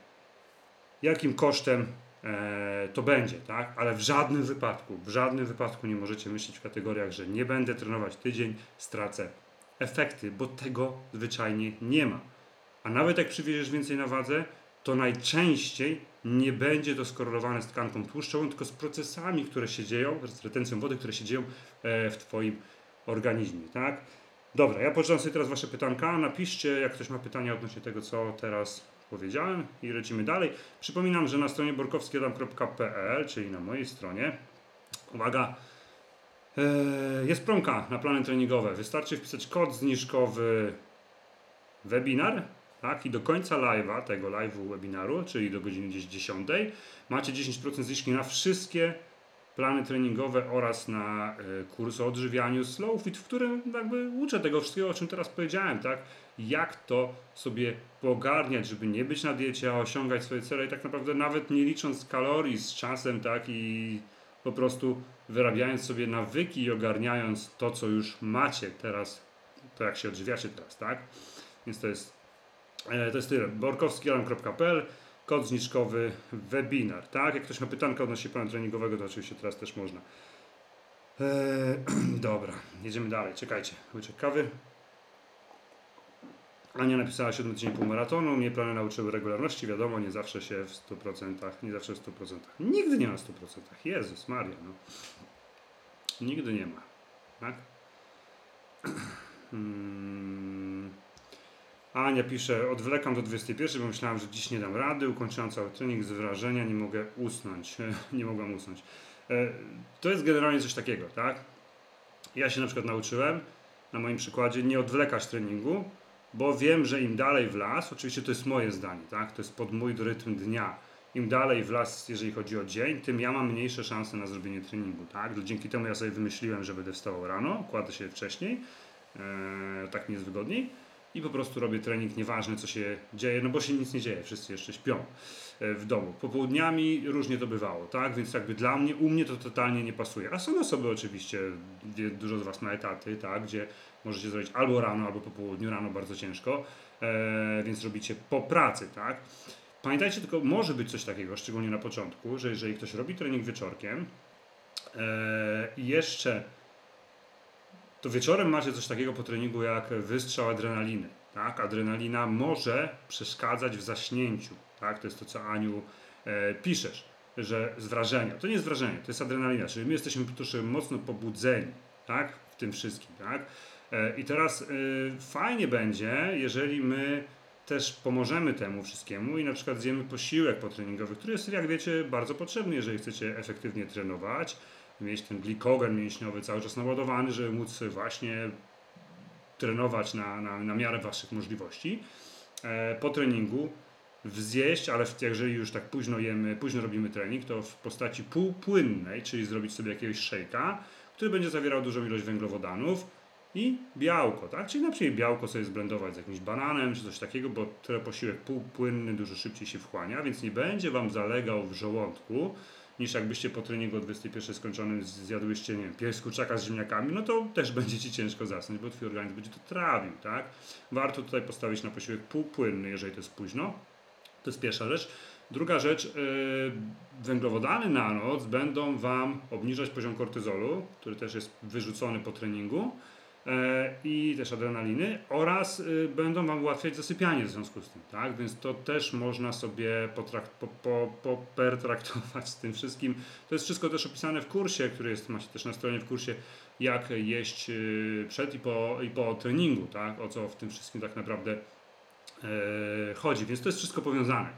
jakim kosztem e, to będzie, tak? Ale w żadnym wypadku, w żadnym wypadku nie możecie myśleć w kategoriach, że nie będę trenować tydzień, stracę efekty, bo tego zwyczajnie nie ma. A nawet jak przywieziesz więcej na wadze, to najczęściej nie będzie to skorelowane z tkanką tłuszczową, tylko z procesami, które się dzieją, z retencją wody, które się dzieją e, w Twoim organizmie, tak? Dobra, ja poczytam sobie teraz Wasze pytanka. Napiszcie, jak ktoś ma pytania odnośnie tego, co teraz powiedziałem i lecimy dalej. Przypominam, że na stronie borkowskiadam.pl, czyli na mojej stronie, uwaga, e, jest promka na plany treningowe. Wystarczy wpisać kod zniżkowy webinar, tak? I do końca live'a, tego live'u webinaru, czyli do godziny gdzieś 10, macie 10% zniżki na wszystkie plany treningowe oraz na y, kurs o odżywianiu Slow Fit, w którym jakby uczę tego wszystkiego, o czym teraz powiedziałem, tak? Jak to sobie pogarniać, żeby nie być na diecie, a osiągać swoje cele i tak naprawdę nawet nie licząc kalorii z czasem, tak? I po prostu wyrabiając sobie nawyki i ogarniając to, co już macie teraz, to jak się odżywiacie teraz, tak? Więc to jest, e, to jest tyle. borkowskialam.pl kod zniżkowy webinar, tak? Jak ktoś ma pytankę odnośnie planu treningowego, to oczywiście teraz też można. Eee, dobra, jedziemy dalej. Czekajcie, łyczek kawy. Ania napisała 7 tydzień półmaratonu. Mnie plany nauczyły regularności. Wiadomo, nie zawsze się w 100%, nie zawsze w 100%. Nigdy nie ma w 100%. Jezus Maria, no. Nigdy nie ma. Tak? Hmm. Ania pisze, odwlekam do 21, bo myślałam, że dziś nie dam rady, ukończyłam cały trening z wrażenia, nie mogę usnąć, nie mogłam usnąć. E, to jest generalnie coś takiego, tak? Ja się na przykład nauczyłem, na moim przykładzie, nie odwlekać treningu, bo wiem, że im dalej w las, oczywiście to jest moje zdanie, tak? To jest pod mój rytm dnia. Im dalej w las, jeżeli chodzi o dzień, tym ja mam mniejsze szanse na zrobienie treningu, tak? Dzięki temu ja sobie wymyśliłem, że będę wstawał rano, kładę się wcześniej, e, tak mi jest wygodniej i po prostu robię trening, nieważne co się dzieje, no bo się nic nie dzieje, wszyscy jeszcze śpią e, w domu. Popołudniami różnie to bywało, tak? Więc jakby dla mnie, u mnie to totalnie nie pasuje. A są osoby oczywiście, dużo z Was ma etaty, tak? Gdzie możecie zrobić albo rano, albo po południu, rano bardzo ciężko, e, więc robicie po pracy, tak? Pamiętajcie tylko, może być coś takiego, szczególnie na początku, że jeżeli ktoś robi trening wieczorkiem e, i jeszcze to wieczorem macie coś takiego po treningu jak wystrzał adrenaliny. Tak? Adrenalina może przeszkadzać w zaśnięciu. Tak? To jest to, co Aniu e, piszesz, że z wrażenia. To nie jest wrażenie, to jest adrenalina, czyli my jesteśmy troszkę mocno pobudzeni tak? w tym wszystkim. Tak? E, I teraz e, fajnie będzie, jeżeli my też pomożemy temu wszystkiemu i na przykład zjemy posiłek potreningowy, który jest, jak wiecie, bardzo potrzebny, jeżeli chcecie efektywnie trenować mieć ten glikogen mięśniowy cały czas naładowany, żeby móc właśnie trenować na, na, na miarę Waszych możliwości. E, po treningu wzjeść, ale jeżeli już tak późno jemy, późno robimy trening, to w postaci półpłynnej, czyli zrobić sobie jakiegoś szejka, który będzie zawierał dużą ilość węglowodanów i białko, tak? Czyli na przykład białko sobie zblendować z jakimś bananem czy coś takiego, bo tyle posiłek półpłynny dużo szybciej się wchłania, więc nie będzie Wam zalegał w żołądku, niż jakbyście po treningu o 21 skończonym zjadłyście, nie wiem, pies kurczaka z ziemniakami, no to też będzie Ci ciężko zasnąć, bo Twój organizm będzie to trawił, tak? Warto tutaj postawić na posiłek półpłynny, jeżeli to jest późno. To jest pierwsza rzecz. Druga rzecz, yy, węglowodany na noc będą Wam obniżać poziom kortyzolu, który też jest wyrzucony po treningu. E, i też adrenaliny oraz y, będą Wam ułatwiać zasypianie w związku z tym, tak? Więc to też można sobie potrakt, po, po, popertraktować z tym wszystkim. To jest wszystko też opisane w kursie, który jest, macie też na stronie w kursie, jak jeść y, przed i po, i po treningu, tak? O co w tym wszystkim tak naprawdę e, chodzi, więc to jest wszystko powiązane.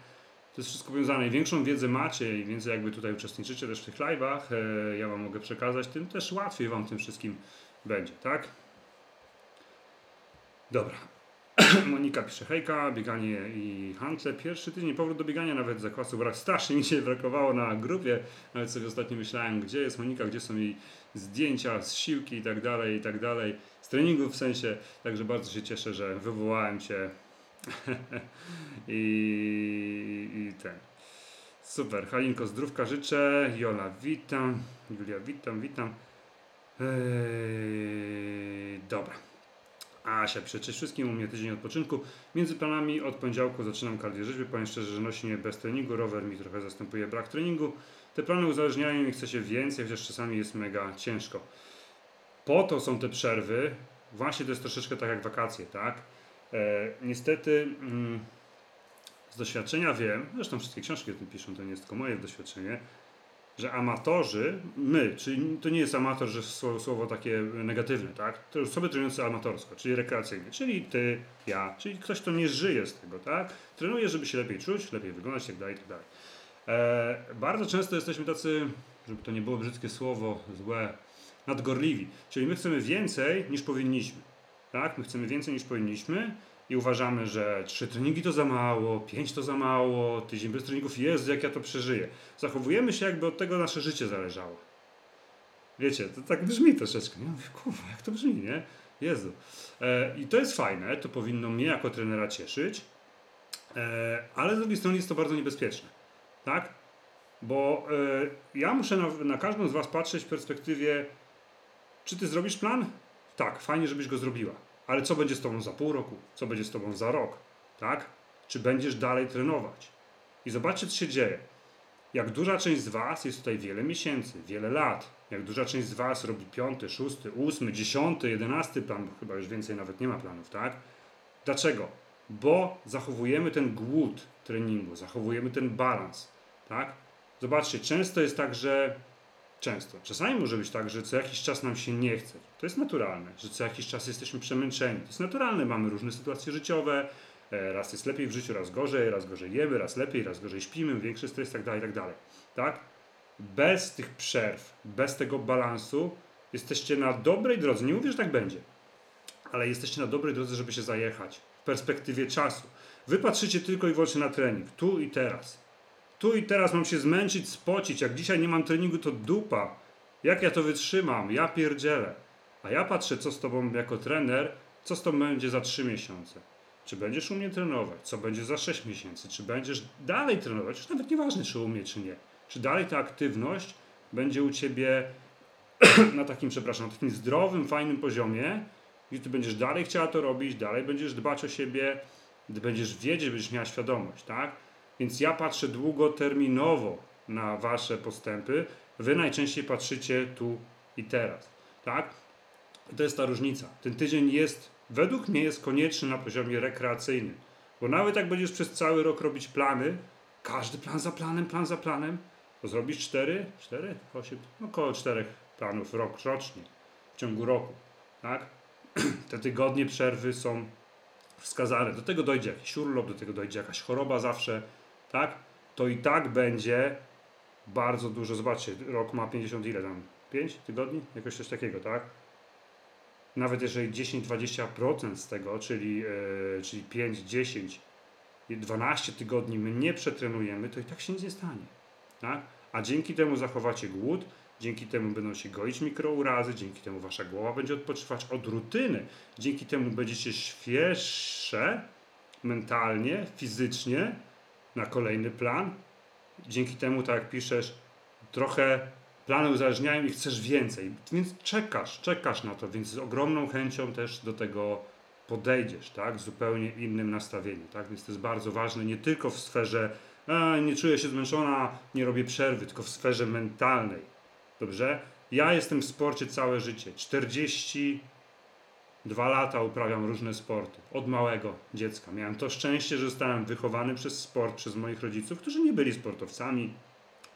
To jest wszystko powiązane większą wiedzę macie i więcej jakby tutaj uczestniczycie też w tych live'ach, e, ja Wam mogę przekazać, tym też łatwiej Wam tym wszystkim będzie, tak? Dobra. Monika pisze, hejka, bieganie i handle. Pierwszy tydzień powrót do biegania nawet zakwasu brak. Strasznie mi się brakowało na grupie. Nawet sobie ostatnio myślałem, gdzie jest Monika, gdzie są jej zdjęcia z siłki i tak dalej, i tak dalej. Z treningu w sensie. Także bardzo się cieszę, że wywołałem Cię I, I ten. Super. Halinko, zdrówka życzę. Jola, witam. Julia, witam, witam. Eee, dobra. Asia, przecież wszystkim u mnie tydzień odpoczynku. Między planami od poniedziałku zaczynam kardiorzeczbę. Powiem szczerze, że nosi mnie bez treningu. Rower mi trochę zastępuje brak treningu. Te plany uzależniają i chce się więcej, chociaż czasami jest mega ciężko. Po to są te przerwy. Właśnie to jest troszeczkę tak jak wakacje, tak? E, niestety mm, z doświadczenia wiem, zresztą wszystkie książki o tym piszą, to nie jest tylko moje doświadczenie, że amatorzy, my, czyli to nie jest amator, że słowo, słowo takie negatywne, tak? To osoby trenujące amatorsko, czyli rekreacyjnie, czyli ty, ja, czyli ktoś, kto nie żyje z tego, tak? Trenuje, żeby się lepiej czuć, lepiej wyglądać, tak dalej, tak dalej. E, bardzo często jesteśmy tacy, żeby to nie było brzydkie słowo, złe, nadgorliwi, czyli my chcemy więcej niż powinniśmy. Tak? My chcemy więcej niż powinniśmy i uważamy, że trzy treningi to za mało, pięć to za mało, tydzień bez treningów jest, jak ja to przeżyję. Zachowujemy się, jakby od tego nasze życie zależało. Wiecie, to tak brzmi troszeczkę. Nie mówię, kurwa, jak to brzmi, nie? Jezu. E, I to jest fajne, to powinno mnie jako trenera cieszyć, e, ale z drugiej strony jest to bardzo niebezpieczne. Tak? Bo e, ja muszę na, na każdą z Was patrzeć w perspektywie, czy Ty zrobisz plan? Tak, fajnie, żebyś go zrobiła. Ale co będzie z tobą za pół roku? Co będzie z tobą za rok? Tak? Czy będziesz dalej trenować? I zobaczcie, co się dzieje. Jak duża część z Was jest tutaj wiele miesięcy, wiele lat, jak duża część z Was robi piąty, szósty, ósmy, dziesiąty, jedenasty plan, bo chyba już więcej nawet nie ma planów, tak? Dlaczego? Bo zachowujemy ten głód treningu, zachowujemy ten balans, tak? Zobaczcie, często jest tak, że Często. Czasami może być tak, że co jakiś czas nam się nie chce. To jest naturalne, że co jakiś czas jesteśmy przemęczeni. To jest naturalne, mamy różne sytuacje życiowe. E, raz jest lepiej w życiu, raz gorzej, raz gorzej jemy, raz lepiej, raz gorzej śpimy, większy stres, tak dalej, tak dalej. Tak? Bez tych przerw, bez tego balansu jesteście na dobrej drodze. Nie mówię, że tak będzie, ale jesteście na dobrej drodze, żeby się zajechać w perspektywie czasu. Wy patrzycie tylko i wyłącznie na trening, tu i teraz. Tu i teraz mam się zmęczyć, spocić. Jak dzisiaj nie mam treningu, to dupa. Jak ja to wytrzymam? Ja pierdzielę. A ja patrzę, co z tobą jako trener, co z tobą będzie za 3 miesiące. Czy będziesz u mnie trenować? Co będzie za 6 miesięcy? Czy będziesz dalej trenować? Już nawet nieważne, czy u mnie, czy nie. Czy dalej ta aktywność będzie u ciebie na takim, przepraszam, na takim zdrowym, fajnym poziomie, gdzie ty będziesz dalej chciała to robić, dalej będziesz dbać o siebie, będziesz wiedzieć, będziesz miała świadomość, tak? Więc ja patrzę długoterminowo na Wasze postępy. Wy najczęściej patrzycie tu i teraz. Tak? To jest ta różnica. Ten tydzień jest, według mnie, jest konieczny na poziomie rekreacyjnym. Bo nawet jak będziesz przez cały rok robić plany, każdy plan za planem, plan za planem, to zrobisz 4, 4, 8, no około 4 planów rok, rocznie w ciągu roku. Tak? Te tygodnie przerwy są wskazane. Do tego dojdzie jakiś urlop, do tego dojdzie jakaś choroba zawsze tak? To i tak będzie bardzo dużo. Zobaczcie, rok ma 50 ile tam? 5 tygodni? Jakoś coś takiego, tak? Nawet jeżeli 10-20% z tego, czyli, yy, czyli 5, 10, 12 tygodni my nie przetrenujemy, to i tak się nic nie stanie. Tak? A dzięki temu zachowacie głód, dzięki temu będą się goić mikrourazy, dzięki temu wasza głowa będzie odpoczywać od rutyny, dzięki temu będziecie świeższe mentalnie, fizycznie, na kolejny plan. Dzięki temu, tak jak piszesz, trochę plany uzależniają i chcesz więcej, więc czekasz, czekasz na to, więc z ogromną chęcią też do tego podejdziesz, tak, z zupełnie innym nastawieniem, tak, więc to jest bardzo ważne, nie tylko w sferze a, nie czuję się zmęczona, nie robię przerwy, tylko w sferze mentalnej, dobrze? Ja jestem w sporcie całe życie, 40 Dwa lata uprawiam różne sporty. Od małego dziecka. Miałem to szczęście, że zostałem wychowany przez sport, przez moich rodziców, którzy nie byli sportowcami.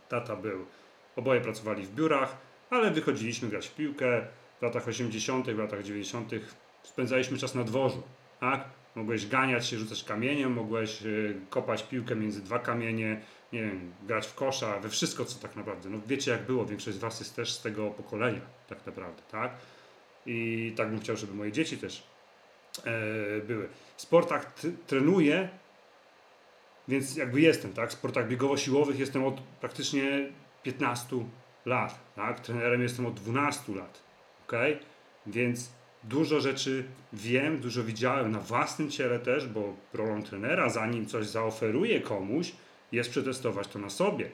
Tata był. Oboje pracowali w biurach, ale wychodziliśmy grać w piłkę. W latach 80., w latach 90. spędzaliśmy czas na dworzu. Tak? Mogłeś ganiać się, rzucać kamieniem, mogłeś y, kopać piłkę między dwa kamienie, nie wiem, grać w kosza, we wszystko, co tak naprawdę. No wiecie, jak było, większość z Was jest też z tego pokolenia, tak naprawdę, tak? I tak bym chciał, żeby moje dzieci też e, były. W sportach trenuję, więc jakby jestem, tak? W sportach biegowo-siłowych jestem od praktycznie 15 lat, tak? Trenerem jestem od 12 lat, ok? Więc dużo rzeczy wiem, dużo widziałem na własnym ciele też, bo rolą trenera, zanim coś zaoferuję komuś, jest przetestować to na sobie.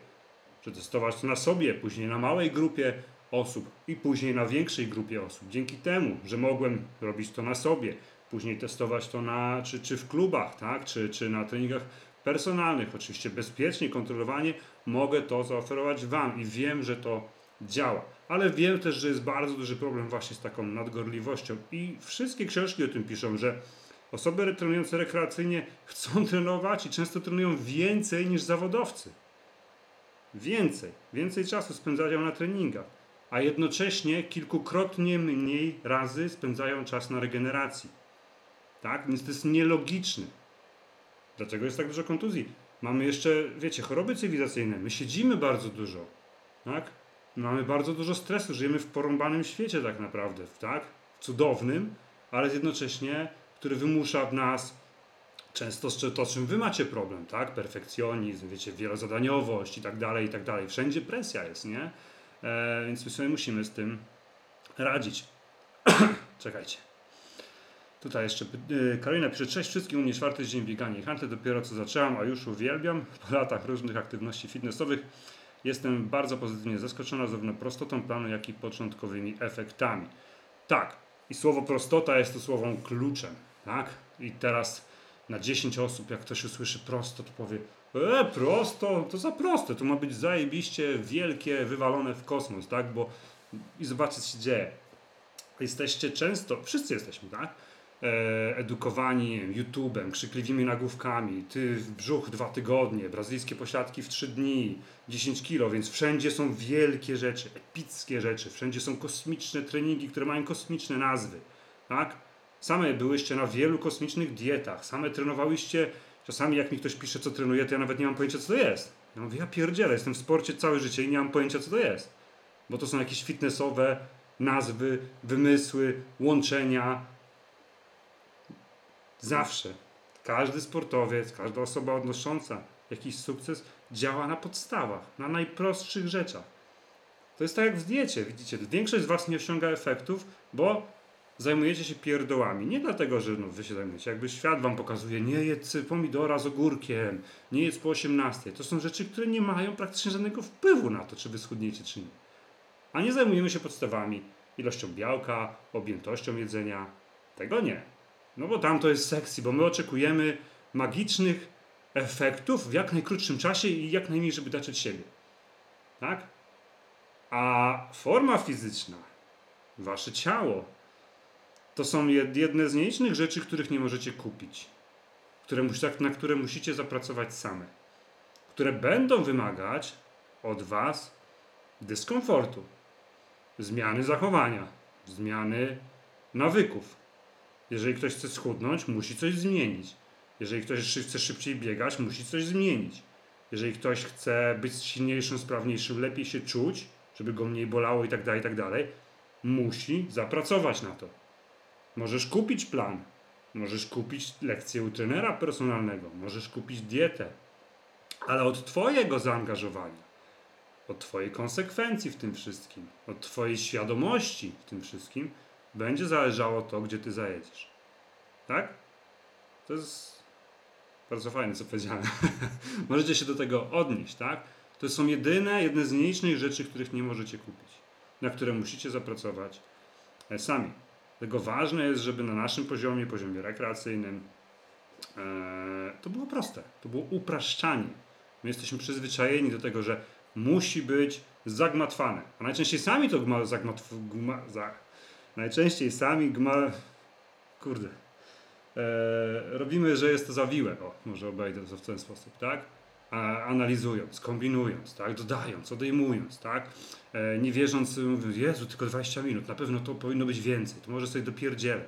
Przetestować to na sobie, później na małej grupie osób i później na większej grupie osób. Dzięki temu, że mogłem robić to na sobie, później testować to na, czy, czy w klubach, tak? czy, czy na treningach personalnych, oczywiście bezpiecznie, kontrolowanie, mogę to zaoferować Wam i wiem, że to działa. Ale wiem też, że jest bardzo duży problem właśnie z taką nadgorliwością i wszystkie książki o tym piszą, że osoby trenujące rekreacyjnie chcą trenować i często trenują więcej niż zawodowcy. Więcej, więcej czasu spędzają na treningach, a jednocześnie kilkukrotnie mniej razy spędzają czas na regeneracji. Tak? Więc to jest nielogiczne. Dlaczego jest tak dużo kontuzji? Mamy jeszcze, wiecie, choroby cywilizacyjne. My siedzimy bardzo dużo. Tak? Mamy bardzo dużo stresu. Żyjemy w porąbanym świecie tak naprawdę. Tak? Cudownym, ale jednocześnie, który wymusza w nas często to, z czym wy macie problem, tak? Perfekcjonizm, wiecie, wielozadaniowość i tak dalej, i tak dalej. Wszędzie presja jest, nie? E, więc my sobie musimy z tym radzić. Czekajcie. Tutaj jeszcze y, Karolina pisze, cześć wszystkim, u mnie czwarty dzień biegania i dopiero co zaczęłam, a już uwielbiam. Po latach różnych aktywności fitnessowych jestem bardzo pozytywnie zaskoczona zarówno prostotą planu, jak i początkowymi efektami. Tak, i słowo prostota jest to słowem kluczem, tak? I teraz na 10 osób, jak ktoś usłyszy prosto, to powie e, prosto, to za proste, to ma być zajebiście wielkie, wywalone w kosmos, tak? Bo i zobaczcie, co się dzieje. Jesteście często, wszyscy jesteśmy, tak? E, edukowani YouTube'em, krzykliwymi nagłówkami, ty w brzuch dwa tygodnie, brazylijskie posiadki w trzy dni, 10 kilo, więc wszędzie są wielkie rzeczy, epickie rzeczy, wszędzie są kosmiczne treningi, które mają kosmiczne nazwy, tak? Same byłyście na wielu kosmicznych dietach, same trenowałyście, czasami jak mi ktoś pisze, co trenuje, to ja nawet nie mam pojęcia, co to jest. Ja mówię, ja pierdzielę, jestem w sporcie całe życie i nie mam pojęcia, co to jest. Bo to są jakieś fitnessowe nazwy, wymysły, łączenia, Zawsze. Każdy sportowiec, każda osoba odnosząca jakiś sukces działa na podstawach, na najprostszych rzeczach. To jest tak jak w diecie, widzicie, większość z Was nie osiąga efektów, bo zajmujecie się pierdołami. Nie dlatego, że no, Wy się zajmujecie. Jakby świat Wam pokazuje, nie jedz pomidora z ogórkiem, nie jedz po 18. To są rzeczy, które nie mają praktycznie żadnego wpływu na to, czy Wy schudniecie, czy nie. A nie zajmujemy się podstawami, ilością białka, objętością jedzenia. Tego nie. No bo tam to jest sexy, bo my oczekujemy magicznych efektów w jak najkrótszym czasie i jak najmniej, żeby dać od siebie. Tak? A forma fizyczna, wasze ciało, to są jedne z nielicznych rzeczy, których nie możecie kupić. Które, na które musicie zapracować same. Które będą wymagać od was dyskomfortu, zmiany zachowania, zmiany nawyków. Jeżeli ktoś chce schudnąć, musi coś zmienić. Jeżeli ktoś chce szybciej biegać, musi coś zmienić. Jeżeli ktoś chce być silniejszym, sprawniejszym, lepiej się czuć, żeby go mniej bolało i tak dalej, i tak dalej, musi zapracować na to. Możesz kupić plan, możesz kupić lekcję u trenera personalnego, możesz kupić dietę, ale od Twojego zaangażowania, od Twojej konsekwencji w tym wszystkim, od Twojej świadomości w tym wszystkim będzie zależało to, gdzie ty zajedziesz. Tak? To jest bardzo fajne, co powiedziałem. możecie się do tego odnieść, tak? To są jedyne, jedne z nielicznych rzeczy, których nie możecie kupić, na które musicie zapracować e, sami. Dlatego ważne jest, żeby na naszym poziomie, poziomie rekreacyjnym, e, to było proste, to było upraszczanie. My jesteśmy przyzwyczajeni do tego, że musi być zagmatwane. A najczęściej sami to gma, gma, za, Najczęściej sami gma, kurde. E, robimy, że jest to zawiłe. O, może obejdę to w ten sposób, tak? Analizując, kombinując, tak? Dodając, odejmując, tak? E, nie wierząc, mówię, Jezu, tylko 20 minut, na pewno to powinno być więcej, to może sobie dopierdzielę.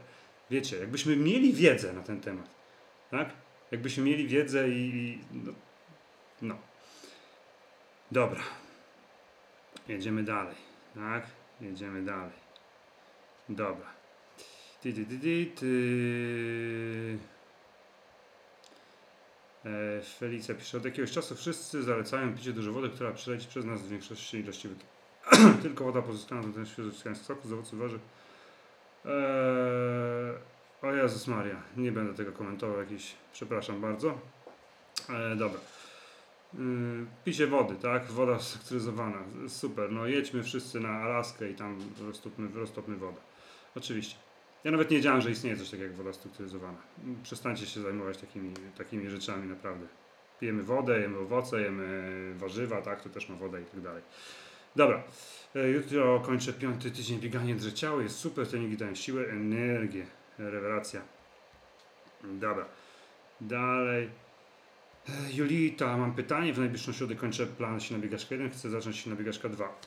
Wiecie, jakbyśmy mieli wiedzę na ten temat, tak? Jakbyśmy mieli wiedzę i... i no, no. Dobra. Jedziemy dalej, tak? Jedziemy dalej. Dobra. Ty, ty, ty, ty, ty. E, Felicja pisze, od jakiegoś czasu wszyscy zalecają picie dużo wody, która przeleci przez nas w większości ilości wody. Tylko woda pozyskana do ten świeżo z soku, z owoców warzyw. Eee, o Jezus Maria, nie będę tego komentował jakiś, przepraszam bardzo. E, dobra. Yy, picie wody, tak? Woda sektoryzowana. Super. No jedźmy wszyscy na Alaskę i tam roztopmy, roztopmy wodę. Oczywiście. Ja nawet nie wiedziałem, że istnieje coś takiego jak woda strukturyzowana. Przestańcie się zajmować takimi, takimi rzeczami, naprawdę. Pijemy wodę, jemy owoce, jemy warzywa, tak? To też ma wodę i tak dalej. Dobra. E, Jutro kończę piąty tydzień biegania dreciało. Jest super, treningi dają siłę, energię. Rewelacja. Dobra. Dalej. E, Julita, mam pytanie. W najbliższą środę kończę plan się na biegaczkę 1. Chcę zacząć się na biegaczkę 2.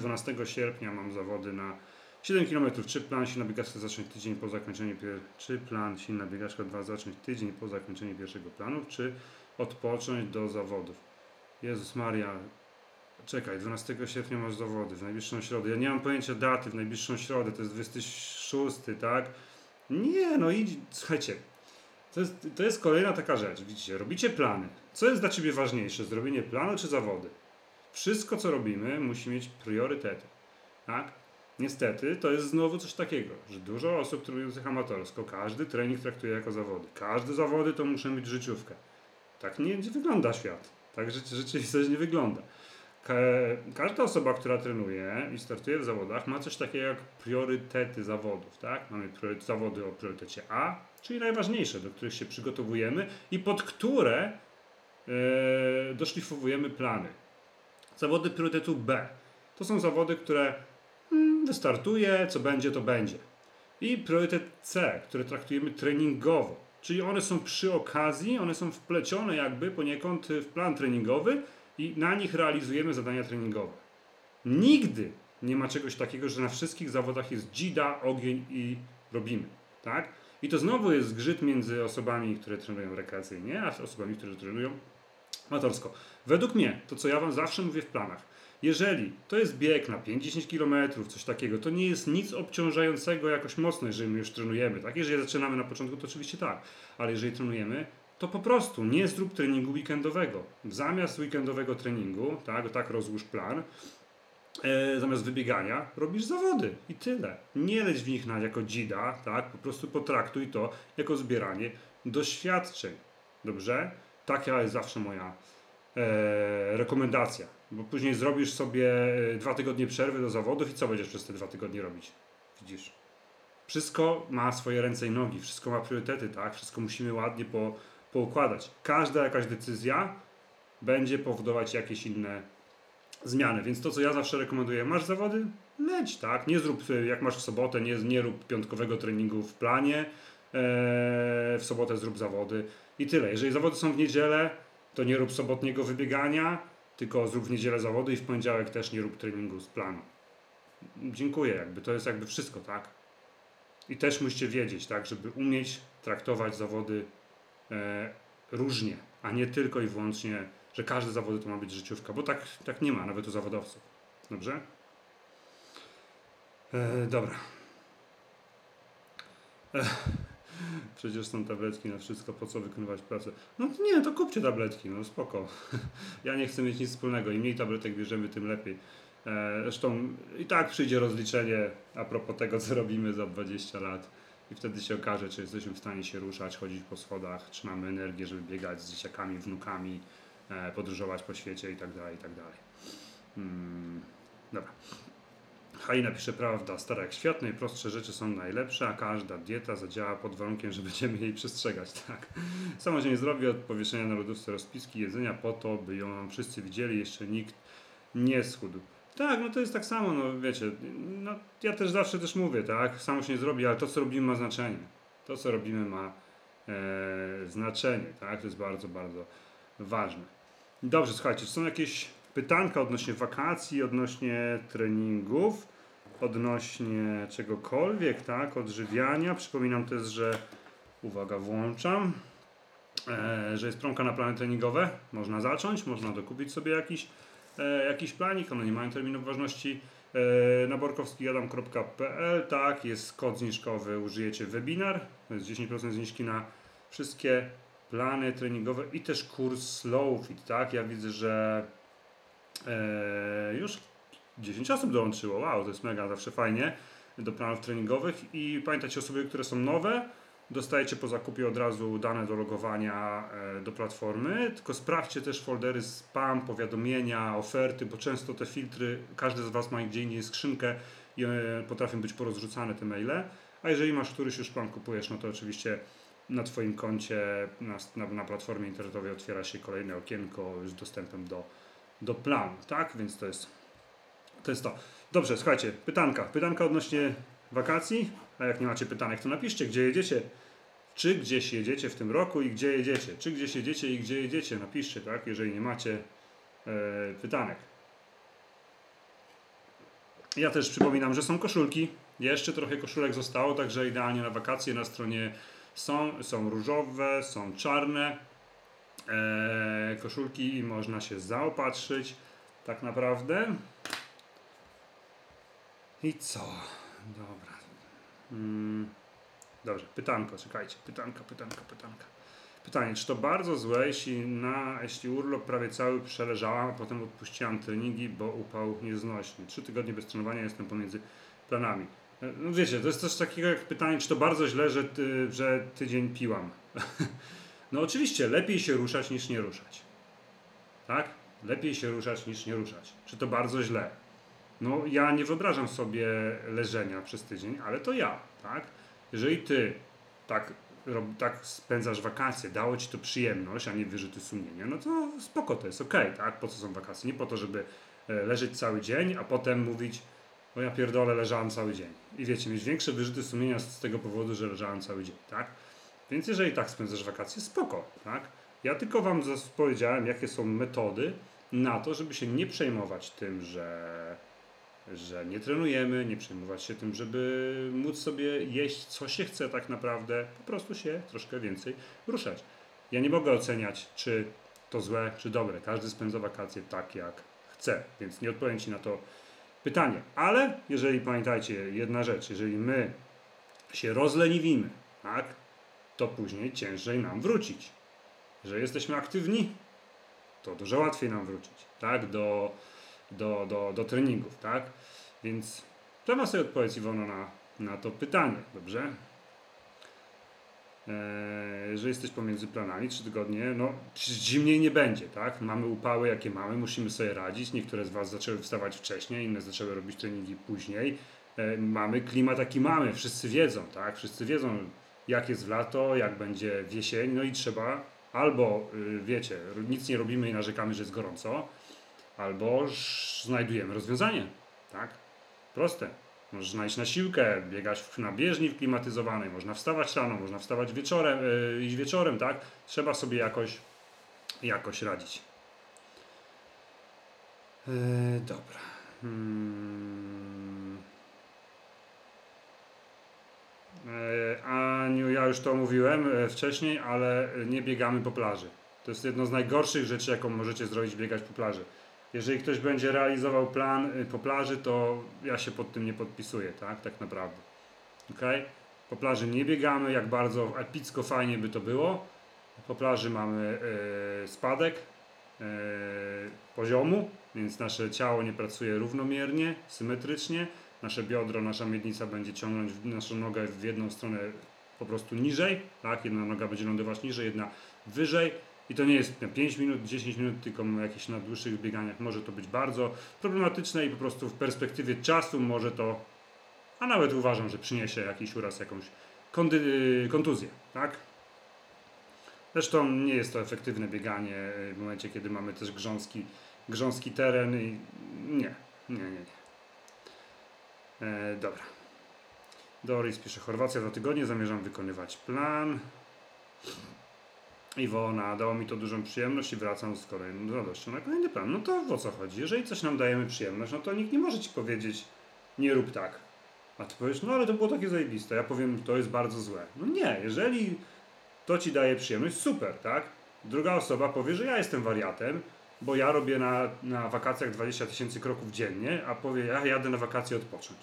12 sierpnia mam zawody na 7 km. Czy plan się na biegaczkę zacząć tydzień po zakończeniu. Czy plan się na biegaczkę 2 zacząć tydzień po zakończeniu pierwszego planu? Czy odpocząć do zawodów? Jezus Maria. Czekaj, 12 sierpnia masz zawody, w najbliższą środę. Ja nie mam pojęcia daty, w najbliższą środę, to jest 26, tak? Nie, no idź, słuchajcie, to jest, to jest kolejna taka rzecz. Widzicie, robicie plany. Co jest dla ciebie ważniejsze, zrobienie planu czy zawody? Wszystko, co robimy, musi mieć priorytety. Tak? Niestety, to jest znowu coś takiego, że dużo osób trenujących amatorsko, każdy trening traktuje jako zawody. Każde zawody to muszą mieć życiówkę. Tak nie wygląda świat. Tak rzeczy- rzeczywistość nie wygląda. Ka- Każda osoba, która trenuje i startuje w zawodach, ma coś takiego jak priorytety zawodów. Tak? Mamy zawody o priorytecie A, czyli najważniejsze, do których się przygotowujemy i pod które e, doszlifowujemy plany. Zawody priorytetu B to są zawody, które wystartuje, co będzie, to będzie. I priorytet C, który traktujemy treningowo, czyli one są przy okazji, one są wplecione jakby poniekąd w plan treningowy i na nich realizujemy zadania treningowe. Nigdy nie ma czegoś takiego, że na wszystkich zawodach jest dzida, ogień i robimy. Tak? I to znowu jest zgrzyt między osobami, które trenują rekreacyjnie, a osobami, które trenują amatorsko. Według mnie, to co ja Wam zawsze mówię w planach, jeżeli to jest bieg na 5-10 km, coś takiego, to nie jest nic obciążającego jakoś mocno, jeżeli my już trenujemy. Tak? Jeżeli zaczynamy na początku, to oczywiście tak, ale jeżeli trenujemy, to po prostu nie zrób treningu weekendowego. Zamiast weekendowego treningu, tak, tak rozłóż plan, e, zamiast wybiegania robisz zawody i tyle. Nie leć w nich na jako dzida, tak? Po prostu potraktuj to jako zbieranie doświadczeń. Dobrze? Taka jest zawsze moja e, rekomendacja. Bo później zrobisz sobie e, dwa tygodnie przerwy do zawodów i co będziesz przez te dwa tygodnie robić? Widzisz? Wszystko ma swoje ręce i nogi, wszystko ma priorytety, tak? Wszystko musimy ładnie po, poukładać. Każda jakaś decyzja będzie powodować jakieś inne zmiany. Więc to, co ja zawsze rekomenduję, masz zawody? Leć, tak? Nie zrób, e, jak masz w sobotę, nie, nie rób piątkowego treningu w planie, e, w sobotę zrób zawody i tyle. Jeżeli zawody są w niedzielę, to nie rób sobotniego wybiegania, tylko zrób w niedzielę zawody i w poniedziałek też nie rób treningu z planu. Dziękuję, jakby to jest jakby wszystko, tak? I też musicie wiedzieć, tak, żeby umieć traktować zawody e, różnie, a nie tylko i wyłącznie, że każde zawody to ma być życiówka, bo tak, tak nie ma, nawet u zawodowców. Dobrze? E, dobra. E, przecież są tabletki na wszystko, po co wykonywać pracę? No nie, to kupcie tabletki, no spoko. ja nie chcę mieć nic wspólnego, im mniej tabletek bierzemy, tym lepiej. E, Zresztą i tak przyjdzie rozliczenie a propos tego, co robimy za 20 lat. I wtedy się okaże, czy jesteśmy w stanie się ruszać, chodzić po schodach, czy mamy energię, żeby biegać z dzieciakami, wnukami, e, podróżować po świecie i tak dalej, i tak dalej. Hmm, dobra. Halina pisze, prawda, stara jak świat, najprostsze rzeczy są najlepsze, a każda dieta zadziała pod warunkiem, że będziemy jej przestrzegać, tak. Samo się nie zrobi od powieszenia na lodówce rozpiski jedzenia po to, by ją wszyscy widzieli, jeszcze nikt nie schudł. Tak, no to jest tak samo, no wiecie, no ja też zawsze też mówię, tak, samo się nie zrobi, ale to co robimy ma znaczenie. To, co robimy, ma e, znaczenie, tak? To jest bardzo, bardzo ważne. Dobrze, słuchajcie, czy są jakieś pytanka odnośnie wakacji, odnośnie treningów, odnośnie czegokolwiek, tak? Odżywiania. Przypominam też, że uwaga, włączam, e, że jest promka na plany treningowe. Można zacząć, można dokupić sobie jakiś, e, jakiś planik, one nie mają terminów ważności. E, na borkowskijadam.pl, tak, jest kod zniżkowy, użyjecie webinar, to jest 10% zniżki na wszystkie plany treningowe i też kurs Slow Fit, tak, ja widzę, że e, już 10 osób dołączyło, wow, to jest mega, zawsze fajnie, do planów treningowych. I pamiętajcie osoby, które są nowe, dostajecie po zakupie od razu dane do logowania e, do platformy, tylko sprawdźcie też foldery spam, powiadomienia, oferty, bo często te filtry, każdy z Was ma gdzie indziej skrzynkę i e, potrafią być porozrzucane te maile, a jeżeli masz któryś już plan kupujesz, no to oczywiście na Twoim koncie na, na, na platformie internetowej otwiera się kolejne okienko z dostępem do, do planu, tak? Więc to jest to. Jest to. Dobrze, słuchajcie, pytanka. Pytanka odnośnie wakacji, a jak nie macie pytanek, to napiszcie, gdzie jedziecie, czy gdzieś jedziecie w tym roku i gdzie jedziecie, czy gdzieś jedziecie i gdzie jedziecie, napiszcie, tak, jeżeli nie macie e, pytanek. Ja też przypominam, że są koszulki, jeszcze trochę koszulek zostało, także idealnie na wakacje na stronie są, są różowe, są czarne koszulki i można się zaopatrzyć tak naprawdę. I co? Dobra. Mm. Dobrze, pytanko, czekajcie. Pytanka, pytanka, pytanka. Pytanie, czy to bardzo złe, jeśli, na, jeśli urlop prawie cały przeleżałam, a potem odpuściłam treningi, bo upał nieznośny. Trzy tygodnie bez trenowania jestem pomiędzy planami. E, No wiecie, to jest też takiego jak pytanie, czy to bardzo źle, że, ty, że tydzień piłam. no oczywiście, lepiej się ruszać niż nie ruszać. Tak? Lepiej się ruszać niż nie ruszać. Czy to bardzo źle? No, ja nie wyobrażam sobie leżenia przez tydzień, ale to ja, tak? Jeżeli ty tak, rob, tak spędzasz wakacje, dało ci to przyjemność, a nie wyrzuty sumienia, no to spoko, to jest okej, tak? Po co są wakacje? Nie po to, żeby e, leżeć cały dzień, a potem mówić, o ja pierdolę, leżałem cały dzień. I wiecie, mieć większe wyrzuty sumienia z tego powodu, że leżałem cały dzień, tak? Więc jeżeli tak spędzasz wakacje, spoko, tak? Ja tylko wam powiedziałem, jakie są metody na to, żeby się nie przejmować tym, że że nie trenujemy, nie przejmować się tym, żeby móc sobie jeść co się chce tak naprawdę, po prostu się troszkę więcej ruszać. Ja nie mogę oceniać, czy to złe, czy dobre. Każdy spędza wakacje tak, jak chce, więc nie odpowiem Ci na to pytanie. Ale jeżeli pamiętajcie, jedna rzecz, jeżeli my się rozleniwimy, tak, to później ciężej nam wrócić. Że jesteśmy aktywni, to dużo łatwiej nam wrócić, tak, do, do, do, do treningów, tak? Więc trzeba sobie odpowiedź Iwona na, na to pytanie, dobrze? Eee, jeżeli jesteś pomiędzy planami, 3 tygodnie, no zimniej nie będzie, tak? Mamy upały, jakie mamy, musimy sobie radzić. Niektóre z Was zaczęły wstawać wcześniej, inne zaczęły robić treningi później. E, mamy klimat, jaki mamy, wszyscy wiedzą, tak? Wszyscy wiedzą, jak jest w lato, jak będzie w jesień, no i trzeba albo, y, wiecie, nic nie robimy i narzekamy, że jest gorąco, albo znajdujemy rozwiązanie, tak? Proste. Możesz znaleźć na siłkę, biegać w- na bieżni klimatyzowanej, można wstawać rano, można wstawać wieczorem, yy, iść wieczorem, tak? Trzeba sobie jakoś, jakoś radzić. Yy, dobra. Hmm. Aniu, ja już to mówiłem e, wcześniej, ale nie biegamy po plaży. To jest jedno z najgorszych rzeczy, jaką możecie zrobić, biegać po plaży. Jeżeli ktoś będzie realizował plan y, po plaży, to ja się pod tym nie podpisuję, tak? Tak naprawdę. Ok? Po plaży nie biegamy, jak bardzo epicko fajnie by to było. Po plaży mamy e, spadek e, poziomu, więc nasze ciało nie pracuje równomiernie, symetrycznie. Nasze biodro, nasza miednica będzie ciągnąć naszą nogę w jedną stronę po prostu niżej, tak? Jedna noga będzie lądować niżej, jedna wyżej. I to nie jest na 5 minut, 10 minut, tylko jakieś na dłuższych bieganiach może to być bardzo problematyczne i po prostu w perspektywie czasu może to, a nawet uważam, że przyniesie jakiś uraz, jakąś kondy, kontuzję, tak? Zresztą nie jest to efektywne bieganie y, w momencie, kiedy mamy też grząski, grząski teren i nie, nie, nie, nie. E, dobra. Doris pisze, Chorwacja dwa tygodnie, zamierzam wykonywać plan. Iwona, dało mi to dużą przyjemność i wracam z kolejną radością na kolejny plan. No to o co chodzi? Jeżeli coś nam dajemy przyjemność, no to nikt nie może ci powiedzieć, nie rób tak. A ty powiesz, no ale to było takie zajebiste. Ja powiem, to jest bardzo złe. No nie, jeżeli to ci daje przyjemność, super, tak? Druga osoba powie, że ja jestem wariatem, bo ja robię na, na wakacjach 20 tysięcy kroków dziennie, a powie, ja jadę na wakacje odpocząć.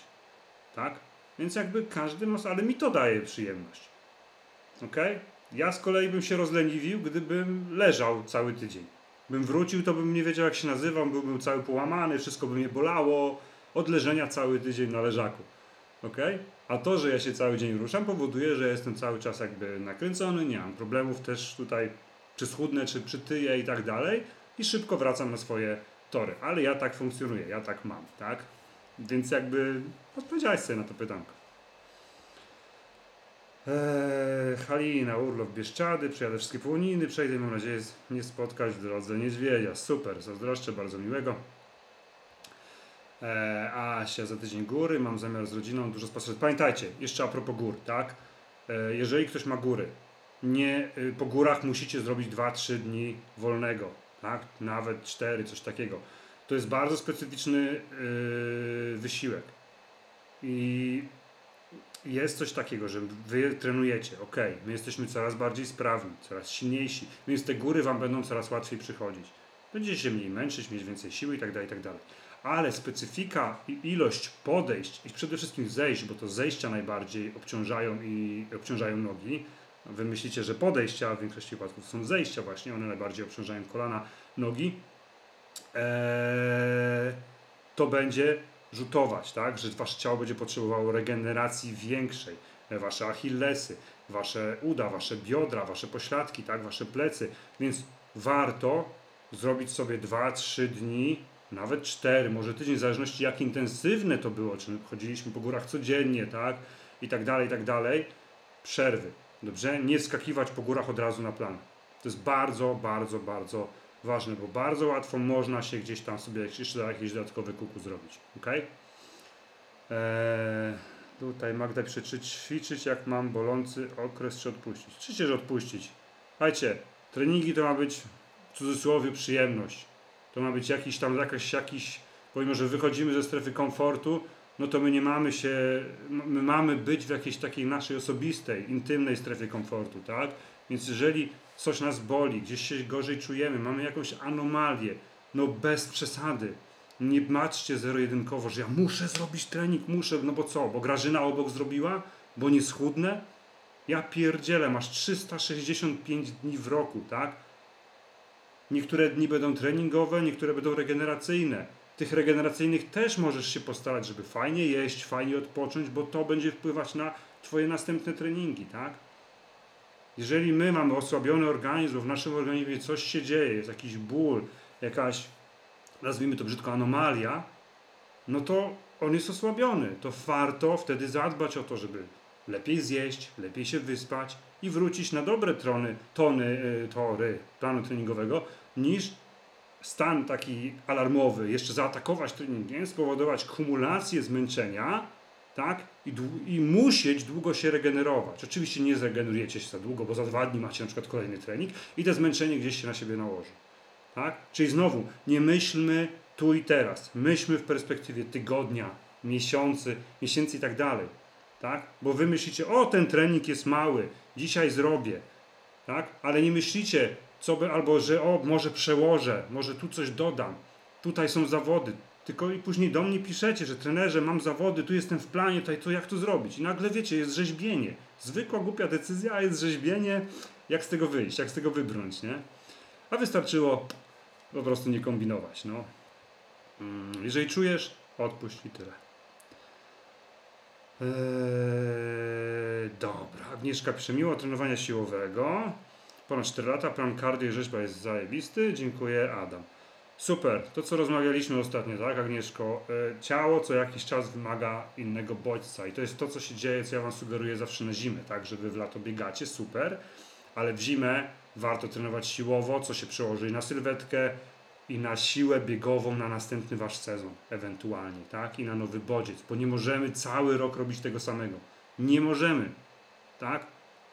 Tak? Więc jakby każdy ma, ale mi to daje przyjemność. Ok? Ja z kolei bym się rozleniwił, gdybym leżał cały tydzień. Bym wrócił, to bym nie wiedział jak się nazywam, byłbym cały połamany, wszystko by mnie bolało. Od leżenia cały tydzień na leżaku. Ok? A to, że ja się cały dzień ruszam, powoduje, że jestem cały czas jakby nakręcony, nie mam problemów też tutaj, czy schudnę, czy przytyję i tak dalej. I szybko wracam na swoje tory. Ale ja tak funkcjonuję, ja tak mam, tak? Więc jakby odpowiedziałeś sobie na to pytanko. Eee, Halina, urlop Bieszczady, przyjadę wszystkie połoniny, przejdę, mam nadzieję nie spotkać w drodze niedźwiedzia. Super, zazdroszczę, bardzo miłego. Eee, Asia, za tydzień góry, mam zamiar z rodziną dużo spacerować. Pamiętajcie, jeszcze a propos gór, tak? Eee, jeżeli ktoś ma góry, nie, y, po górach musicie zrobić 2-3 dni wolnego, tak? Nawet 4, coś takiego. To jest bardzo specyficzny yy, wysiłek. I jest coś takiego, że wy trenujecie, ok, my jesteśmy coraz bardziej sprawni, coraz silniejsi, więc te góry wam będą coraz łatwiej przychodzić. Będziecie się mniej męczyć, mieć więcej siły i tak dalej, i tak. Ale specyfika i ilość podejść i przede wszystkim zejść, bo to zejścia najbardziej obciążają i obciążają nogi. Wy myślicie, że podejścia, a w większości przypadków są zejścia właśnie, one najbardziej obciążają kolana, nogi. Eee, to będzie rzutować, tak? Że wasze ciało będzie potrzebowało regeneracji większej. Wasze achillesy, wasze uda, wasze biodra, wasze pośladki, tak? Wasze plecy. Więc warto zrobić sobie 2-3 dni, nawet 4, może tydzień, w zależności jak intensywne to było, czy chodziliśmy po górach codziennie, tak? I tak dalej, i tak dalej. Przerwy, dobrze? Nie skakiwać po górach od razu na plan. To jest bardzo, bardzo, bardzo ważne, bo bardzo łatwo można się gdzieś tam sobie jeszcze jakieś dodatkowe kuku zrobić. Ok? Eee, tutaj Magda pisze, czy ćwiczyć jak mam bolący okres, czy odpuścić? Oczywiście, że odpuścić. Słuchajcie, treningi to ma być w cudzysłowie przyjemność. To ma być jakiś tam, jakaś, jakiś, pomimo, że wychodzimy ze strefy komfortu, no to my nie mamy się, my mamy być w jakiejś takiej naszej osobistej, intymnej strefie komfortu, tak? Więc jeżeli coś nas boli, gdzieś się gorzej czujemy, mamy jakąś anomalię, no bez przesady. Nie patrzcie zero-jedynkowo, że ja muszę zrobić trening, muszę, no bo co, bo Grażyna obok zrobiła, bo nie schudnę? Ja pierdzielę, masz 365 dni w roku, tak? Niektóre dni będą treningowe, niektóre będą regeneracyjne. Tych regeneracyjnych też możesz się postarać, żeby fajnie jeść, fajnie odpocząć, bo to będzie wpływać na Twoje następne treningi, tak? Jeżeli my mamy osłabiony organizm, w naszym organizmie coś się dzieje, jest jakiś ból, jakaś, nazwijmy to brzydko, anomalia, no to on jest osłabiony. To warto wtedy zadbać o to, żeby lepiej zjeść, lepiej się wyspać i wrócić na dobre trony, tony, y, tory planu treningowego, niż stan taki alarmowy, jeszcze zaatakować treningiem, spowodować kumulację zmęczenia, tak? I, I musieć długo się regenerować. Oczywiście nie zregenerujecie się za długo, bo za dwa dni macie na przykład kolejny trening i te zmęczenie gdzieś się na siebie nałoży. Tak? Czyli znowu, nie myślmy tu i teraz. Myślmy w perspektywie tygodnia, miesiący, miesięcy i tak dalej. Tak? Bo wy myślicie, o ten trening jest mały, dzisiaj zrobię. Tak? Ale nie myślicie, co by, albo że o, może przełożę, może tu coś dodam. Tutaj są zawody, tylko i później do mnie piszecie, że trenerze, mam zawody, tu jestem w planie, tutaj to jak to zrobić? I nagle wiecie, jest rzeźbienie. Zwykła głupia decyzja, a jest rzeźbienie, jak z tego wyjść, jak z tego wybrnąć, nie? A wystarczyło po prostu nie kombinować, no. Mm, Jeżeli czujesz, odpuść i tyle. Eee, dobra, Agnieszka pisze, miło trenowania siłowego. Ponad 4 lata, plan cardio i rzeźba jest zajebisty. Dziękuję, Adam. Super, to co rozmawialiśmy ostatnio, tak Agnieszko? E, Ciało co jakiś czas wymaga innego bodźca i to jest to, co się dzieje, co ja Wam sugeruję zawsze na zimę, tak? Że Wy w lato biegacie, super, ale w zimę warto trenować siłowo, co się przełoży i na sylwetkę, i na siłę biegową na następny Wasz sezon, ewentualnie, tak? I na nowy bodziec, bo nie możemy cały rok robić tego samego. Nie możemy, tak?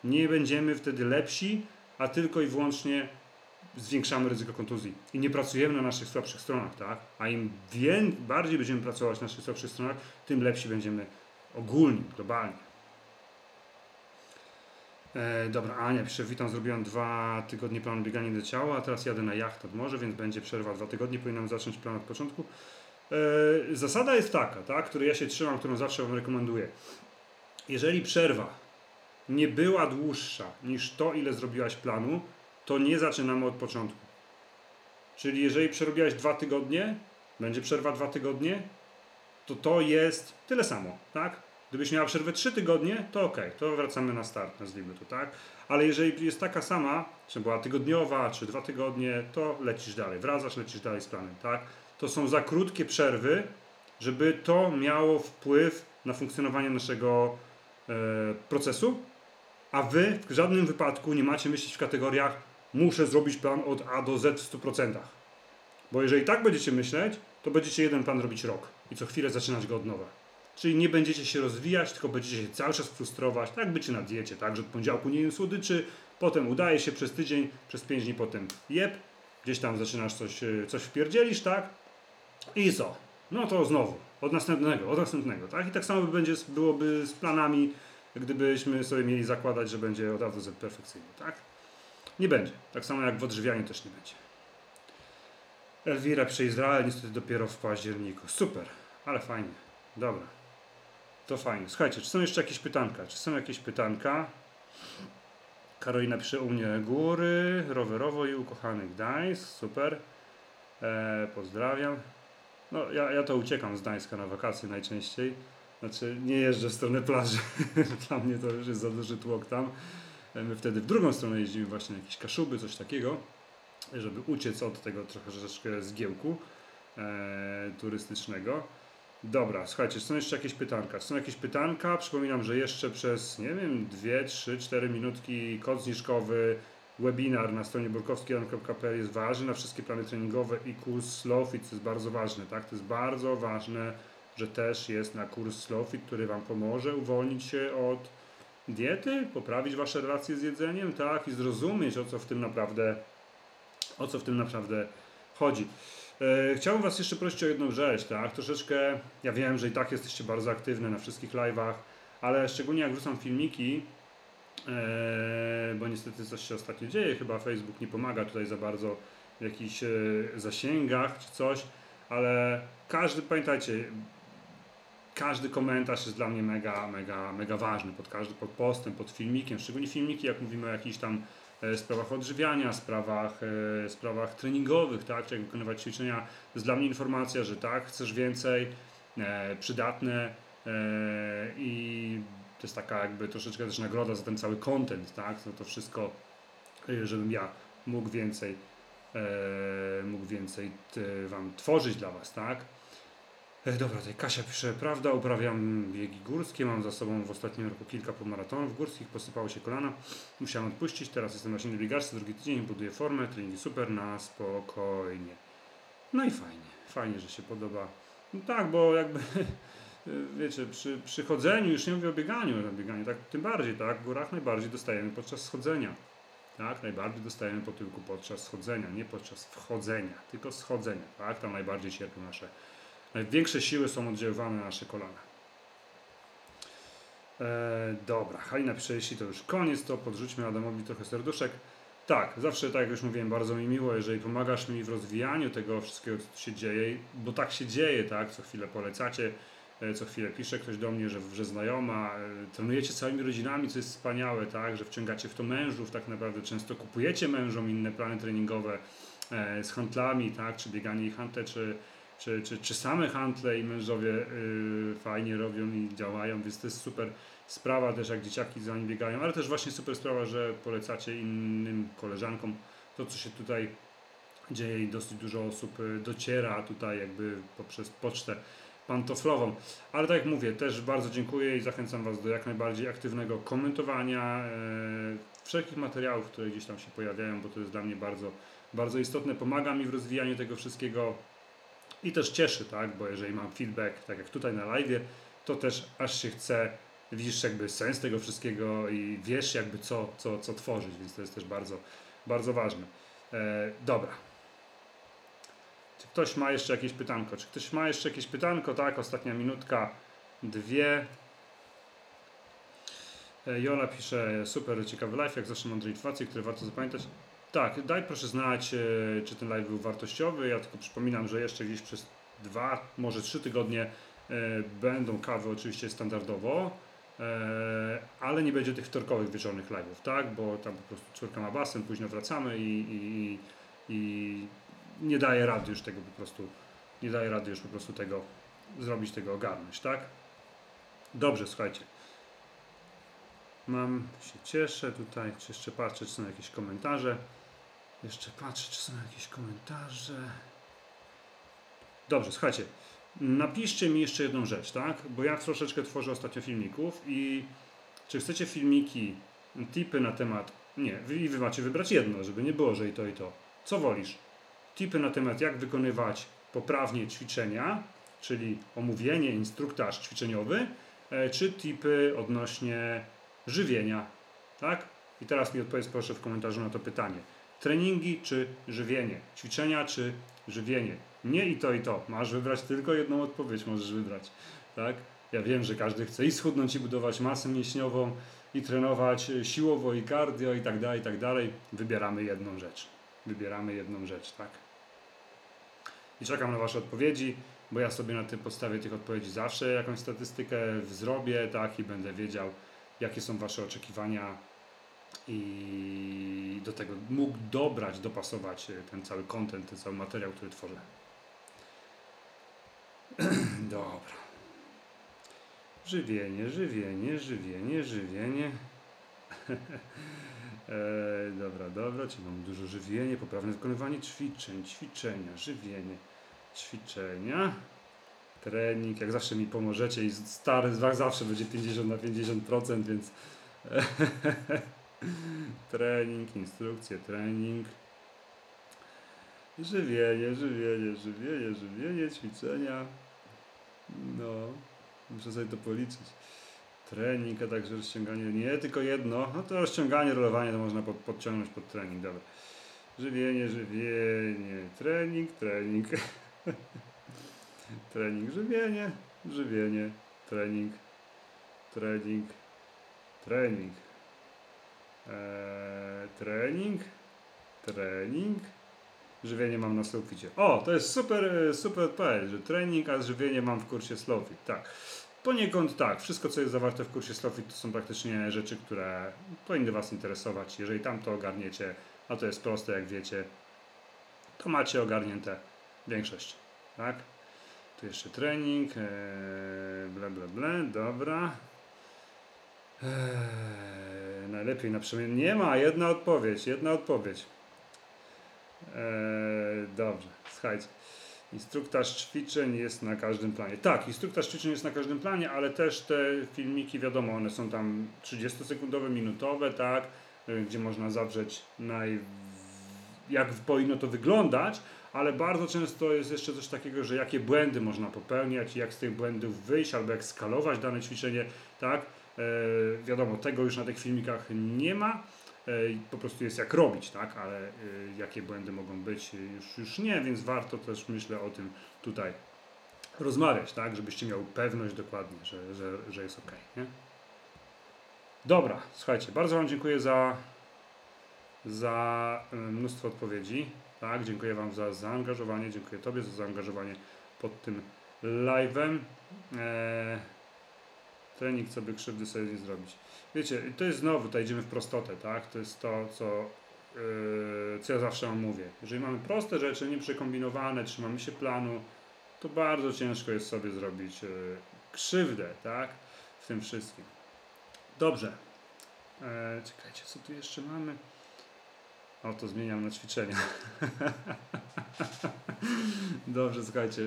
Nie będziemy wtedy lepsi, a tylko i wyłącznie zwiększamy ryzyko kontuzji i nie pracujemy na naszych słabszych stronach, tak? A im wię- bardziej będziemy pracować na naszych słabszych stronach, tym lepsi będziemy ogólnie, globalnie. E, dobra, Ania pisze, witam, zrobiłam dwa tygodnie planu biegania do ciała, a teraz jadę na jacht nad morze, więc będzie przerwa dwa tygodnie, powinnam zacząć plan od początku. E, zasada jest taka, tak, której ja się trzymam, którą zawsze Wam rekomenduję. Jeżeli przerwa nie była dłuższa niż to, ile zrobiłaś planu, to nie zaczynamy od początku. Czyli jeżeli przerobiłaś dwa tygodnie, będzie przerwa dwa tygodnie, to to jest tyle samo, tak? Gdybyś miała przerwę trzy tygodnie, to ok, to wracamy na start, nazwijmy to, tak? Ale jeżeli jest taka sama, czy była tygodniowa, czy dwa tygodnie, to lecisz dalej, wracasz, lecisz dalej z planem, tak? To są za krótkie przerwy, żeby to miało wpływ na funkcjonowanie naszego e, procesu, a wy w żadnym wypadku nie macie myśleć w kategoriach muszę zrobić plan od A do Z w 100%. Bo jeżeli tak będziecie myśleć, to będziecie jeden plan robić rok i co chwilę zaczynać go od nowa. Czyli nie będziecie się rozwijać, tylko będziecie się cały czas frustrować. Tak bycie na diecie, tak, że od poniedziałku nie jem słodyczy, potem udaje się przez tydzień, przez pięć dni potem jeb, gdzieś tam zaczynasz coś, e, coś wpierdzielisz, tak? I co? No to znowu, od następnego, od następnego, tak? I tak samo byłoby z planami, gdybyśmy sobie mieli zakładać, że będzie od Z perfekcyjnie, tak? Nie będzie. Tak samo jak w odżywianiu też nie będzie. Elwira przy Izrael niestety dopiero w październiku. Super, ale fajnie. Dobra. To fajnie. Słuchajcie, czy są jeszcze jakieś pytanka? Czy są jakieś pytanka? Karolina pisze u mnie góry, rowerowo i ukochany Gdańsk. Super. E, pozdrawiam. No, ja, ja to uciekam z Gdańska na wakacje najczęściej. Znaczy, nie jeżdżę w stronę plaży. Dla mnie to już jest za duży tłok tam. E, My wtedy w drugą stronę jeździmy właśnie na jakieś kaszuby, coś takiego, żeby uciec od tego trochę troszeczkę zgiełku e, turystycznego. Dobra, słuchajcie, są jeszcze jakieś pytanka? Są jakieś pytanka? Przypominam, że jeszcze przez, nie wiem, 2, 3, 4 minutki kod zniżkowy, webinar na stronie burkowski.pl jest ważny na wszystkie plany treningowe i kurs Slowfit, co jest bardzo ważne, tak? To jest bardzo ważne, że też jest na kurs Slowfit, który Wam pomoże uwolnić się od diety, poprawić Wasze relacje z jedzeniem, tak? I zrozumieć, o co w tym naprawdę, o co w tym naprawdę chodzi. E, Chciałbym Was jeszcze prosić o jedną rzecz, tak? Troszeczkę, ja wiem, że i tak jesteście bardzo aktywne na wszystkich live'ach, ale szczególnie jak wrzucam filmiki, e, bo niestety coś się ostatnio dzieje, chyba Facebook nie pomaga tutaj za bardzo w jakichś e, zasięgach czy coś, ale każdy, pamiętajcie, każdy komentarz jest dla mnie mega, mega, mega ważny, pod każdy, pod postem, pod filmikiem, szczególnie filmiki, jak mówimy o jakichś tam e, sprawach odżywiania, sprawach, e, sprawach treningowych, tak, czy jak wykonywać ćwiczenia, to jest dla mnie informacja, że tak, chcesz więcej, e, przydatne i to jest taka jakby troszeczkę też nagroda za ten cały content, tak, no to wszystko, żebym ja mógł więcej, mógł więcej Wam tworzyć dla Was, tak. E, Dobra, tutaj Kasia pisze, prawda, uprawiam biegi górskie, mam za sobą w ostatnim roku kilka półmaratonów górskich, posypało się kolana, musiałem odpuścić, teraz jestem na silnej biegarce, drugi tydzień, buduję formę, treningi super, na spokojnie. No i fajnie, fajnie, że się podoba. No tak, bo jakby, wiecie, przy, przy chodzeniu, już nie mówię o bieganiu, o bieganiu, tak tym bardziej, tak, w górach najbardziej dostajemy podczas schodzenia. Tak, najbardziej dostajemy po tyłku podczas schodzenia, nie podczas wchodzenia, tylko schodzenia, tak, tam najbardziej cierpią nasze Największe siły są oddziaływane na nasze kolana. E, dobra, Halina pisze, jeśli to już koniec, to podrzućmy Adamowi trochę serduszek. Tak, zawsze tak jak już mówiłem, bardzo mi miło, jeżeli pomagasz mi w rozwijaniu tego wszystkiego, co tu się dzieje, bo tak się dzieje, tak, co chwilę polecacie, e, co chwilę pisze ktoś do mnie, że, że znajoma, e, trenujecie całymi rodzinami, co jest wspaniałe, tak, że wciągacie w to mężów, tak naprawdę często kupujecie mężom inne plany treningowe e, z handlami, tak, czy bieganie i hantle, czy, czy, czy, czy same handle i mężowie y, fajnie robią i działają, więc to jest super sprawa też, jak dzieciaki za nimi biegają, ale też właśnie super sprawa, że polecacie innym koleżankom to, co się tutaj dzieje i dosyć dużo osób y, dociera tutaj jakby poprzez pocztę pantoflową. Ale tak jak mówię, też bardzo dziękuję i zachęcam Was do jak najbardziej aktywnego komentowania e, wszelkich materiałów, które gdzieś tam się pojawiają, bo to jest dla mnie bardzo, bardzo istotne. Pomaga mi w rozwijaniu tego wszystkiego i też cieszy, tak? Bo jeżeli mam feedback, tak jak tutaj na live, to też aż się chce widzisz jakby sens tego wszystkiego i wiesz jakby co, co, co tworzyć, więc to jest też bardzo, bardzo ważne. E, dobra. Czy ktoś ma jeszcze jakieś pytanko? Czy ktoś ma jeszcze jakieś pytanko? Tak, ostatnia minutka, dwie. E, Jola pisze, super ciekawy live, jak zawsze mądre informacje, które warto zapamiętać. Tak, daj proszę znać, e, czy ten live był wartościowy. Ja tylko przypominam, że jeszcze gdzieś przez dwa, może trzy tygodnie e, będą kawy oczywiście standardowo, e, ale nie będzie tych wtorkowych wieczornych live'ów, tak? Bo tam po prostu córka ma basen, późno wracamy i, i, i nie daje rady już tego po prostu, nie daje rady już po prostu tego zrobić, tego ogarnąć, tak? Dobrze, słuchajcie. Mam, się cieszę tutaj, jeszcze patrzę, czy są jakieś komentarze. Jeszcze patrzę, czy są jakieś komentarze. Dobrze, słuchajcie. Napiszcie mi jeszcze jedną rzecz, tak? Bo ja troszeczkę tworzę ostatnio filmików i czy chcecie filmiki, tipy na temat. Nie, wy, wy macie wybrać jedno, żeby nie było, że i to, i to. Co wolisz? Tipy na temat, jak wykonywać poprawnie ćwiczenia, czyli omówienie, instruktaż ćwiczeniowy, e, czy tipy odnośnie żywienia, tak? I teraz mi odpowiedz proszę w komentarzu na to pytanie. Treningi czy żywienie? Ćwiczenia czy żywienie? Nie i to i to. Masz wybrać tylko jedną odpowiedź, możesz wybrać, tak? Ja wiem, że każdy chce i schudnąć i budować masę mięśniową i trenować siłowo i cardio i tak dalej, i tak dalej. Wybieramy jedną rzecz. Wybieramy jedną rzecz, tak? I czekam na Wasze odpowiedzi, bo ja sobie na tej podstawie tych odpowiedzi zawsze jakąś statystykę zrobię, tak? I będę wiedział, jakie są Wasze oczekiwania i do tego mógł dobrać, dopasować e, ten cały content, ten cały materiał, który tworzę. Dobra. Żywienie, żywienie, żywienie, żywienie. e, dobra, dobra, czyli mam dużo żywienie, poprawne wykonywanie ćwiczeń, ćwiczenia, żywienie, ćwiczenia, trening. Jak zawsze mi pomożecie i stary zawsze będzie 50 na 50%, więc trening, instrukcje, trening. Żywienie, żywienie, żywienie, żywienie, ćwiczenia. No, muszę sobie to policzyć. Trening, a także rozciąganie. Nie, tylko jedno. No to rozciąganie, rolowanie to można pod, podciągnąć pod trening, dobra. Żywienie, żywienie, trening, trening. trening, żywienie, żywienie, trening, trening, trening. Eee, trening, trening. Żywienie mam na Slowficie. O, to jest super, e, super odpowiedź, że trening, a żywienie mam w kursie Slowfit. Tak. Poniekąd tak. Wszystko, co jest zawarte w kursie Slowfit, to są praktycznie rzeczy, które powinny Was interesować. Jeżeli tam to ogarniecie, a to jest proste, jak wiecie, to macie ogarnięte większość. Tak? Tu jeszcze trening, ee, ble, ble, ble, dobra. Eee, najlepiej na przemian. Nie ma, jedna odpowiedź, jedna odpowiedź. Eee, dobrze, słuchajcie. Instruktaż ćwiczeń jest na każdym planie. Tak, instruktaż ćwiczeń jest na każdym planie, ale też te filmiki, wiadomo, one są tam 30-sekundowe, minutowe, tak, y, gdzie można zawrzeć naj... jak powinno to wyglądać, ale bardzo często jest jeszcze coś takiego, że jakie błędy można popełniać, jak z tych błędów wyjść, albo jak skalować dane ćwiczenie, tak. E, wiadomo, tego już na tych filmikach nie ma E, po prostu jest jak robić, tak? Ale e, jakie błędy mogą być, już, już nie, więc warto też myślę o tym tutaj rozmawiać, tak? Żebyście miał pewność dokładnie, że, że, że jest ok. Nie? Dobra, słuchajcie, bardzo Wam dziękuję za, za mnóstwo odpowiedzi. Tak, dziękuję Wam za zaangażowanie, dziękuję Tobie za zaangażowanie pod tym live'em. Eee, trening, co by krzywdy sobie nie zrobić. Wiecie, to jest znowu, tutaj idziemy w prostotę, tak? To jest to, co, yy, co ja zawsze mówię. Jeżeli mamy proste rzeczy, nieprzekombinowane, trzymamy się planu, to bardzo ciężko jest sobie zrobić yy, krzywdę, tak? W tym wszystkim. Dobrze. E, czekajcie, co tu jeszcze mamy? O, to zmieniam na ćwiczenia. Dobrze, słuchajcie,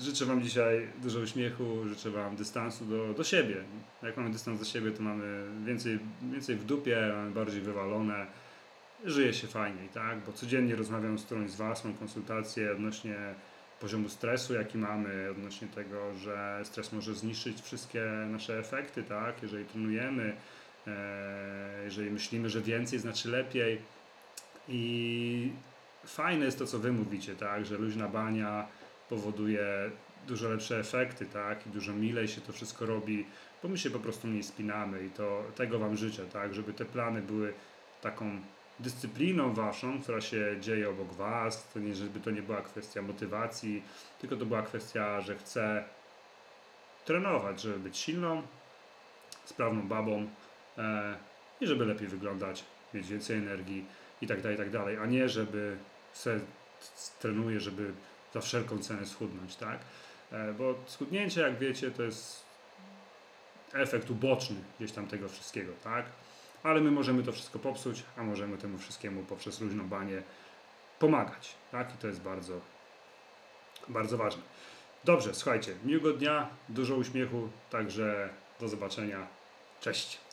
życzę Wam dzisiaj dużo uśmiechu, życzę Wam dystansu do, do siebie. Jak mamy dystans do siebie, to mamy więcej, więcej w dupie, mamy bardziej wywalone, żyje się fajniej, tak? Bo codziennie rozmawiam z którąś z Was, mam konsultacje odnośnie poziomu stresu, jaki mamy, odnośnie tego, że stres może zniszczyć wszystkie nasze efekty, tak? Jeżeli trenujemy, e, jeżeli myślimy, że więcej znaczy lepiej. I fajne jest to, co wy mówicie, tak? Że luźna bania powoduje dużo lepsze efekty, tak? I dużo milej się to wszystko robi, bo my się po prostu mniej spinamy i to tego wam życzę, tak? Żeby te plany były taką dyscypliną waszą, która się dzieje obok was, to nie, żeby to nie była kwestia motywacji, tylko to była kwestia, że chcę trenować, żeby być silną, sprawną babą e, i żeby lepiej wyglądać, mieć więcej energii i tak dalej, i tak dalej, a nie żeby se trenuję, żeby za wszelką cenę schudnąć, tak? E, bo schudnięcie, jak wiecie, to jest efekt uboczny gdzieś tam tego wszystkiego, tak? Ale my możemy to wszystko popsuć, a możemy temu wszystkiemu poprzez luźną banię pomagać, tak? I to jest bardzo, bardzo ważne. Dobrze, słuchajcie, miłego dnia, dużo uśmiechu, także do zobaczenia. Cześć.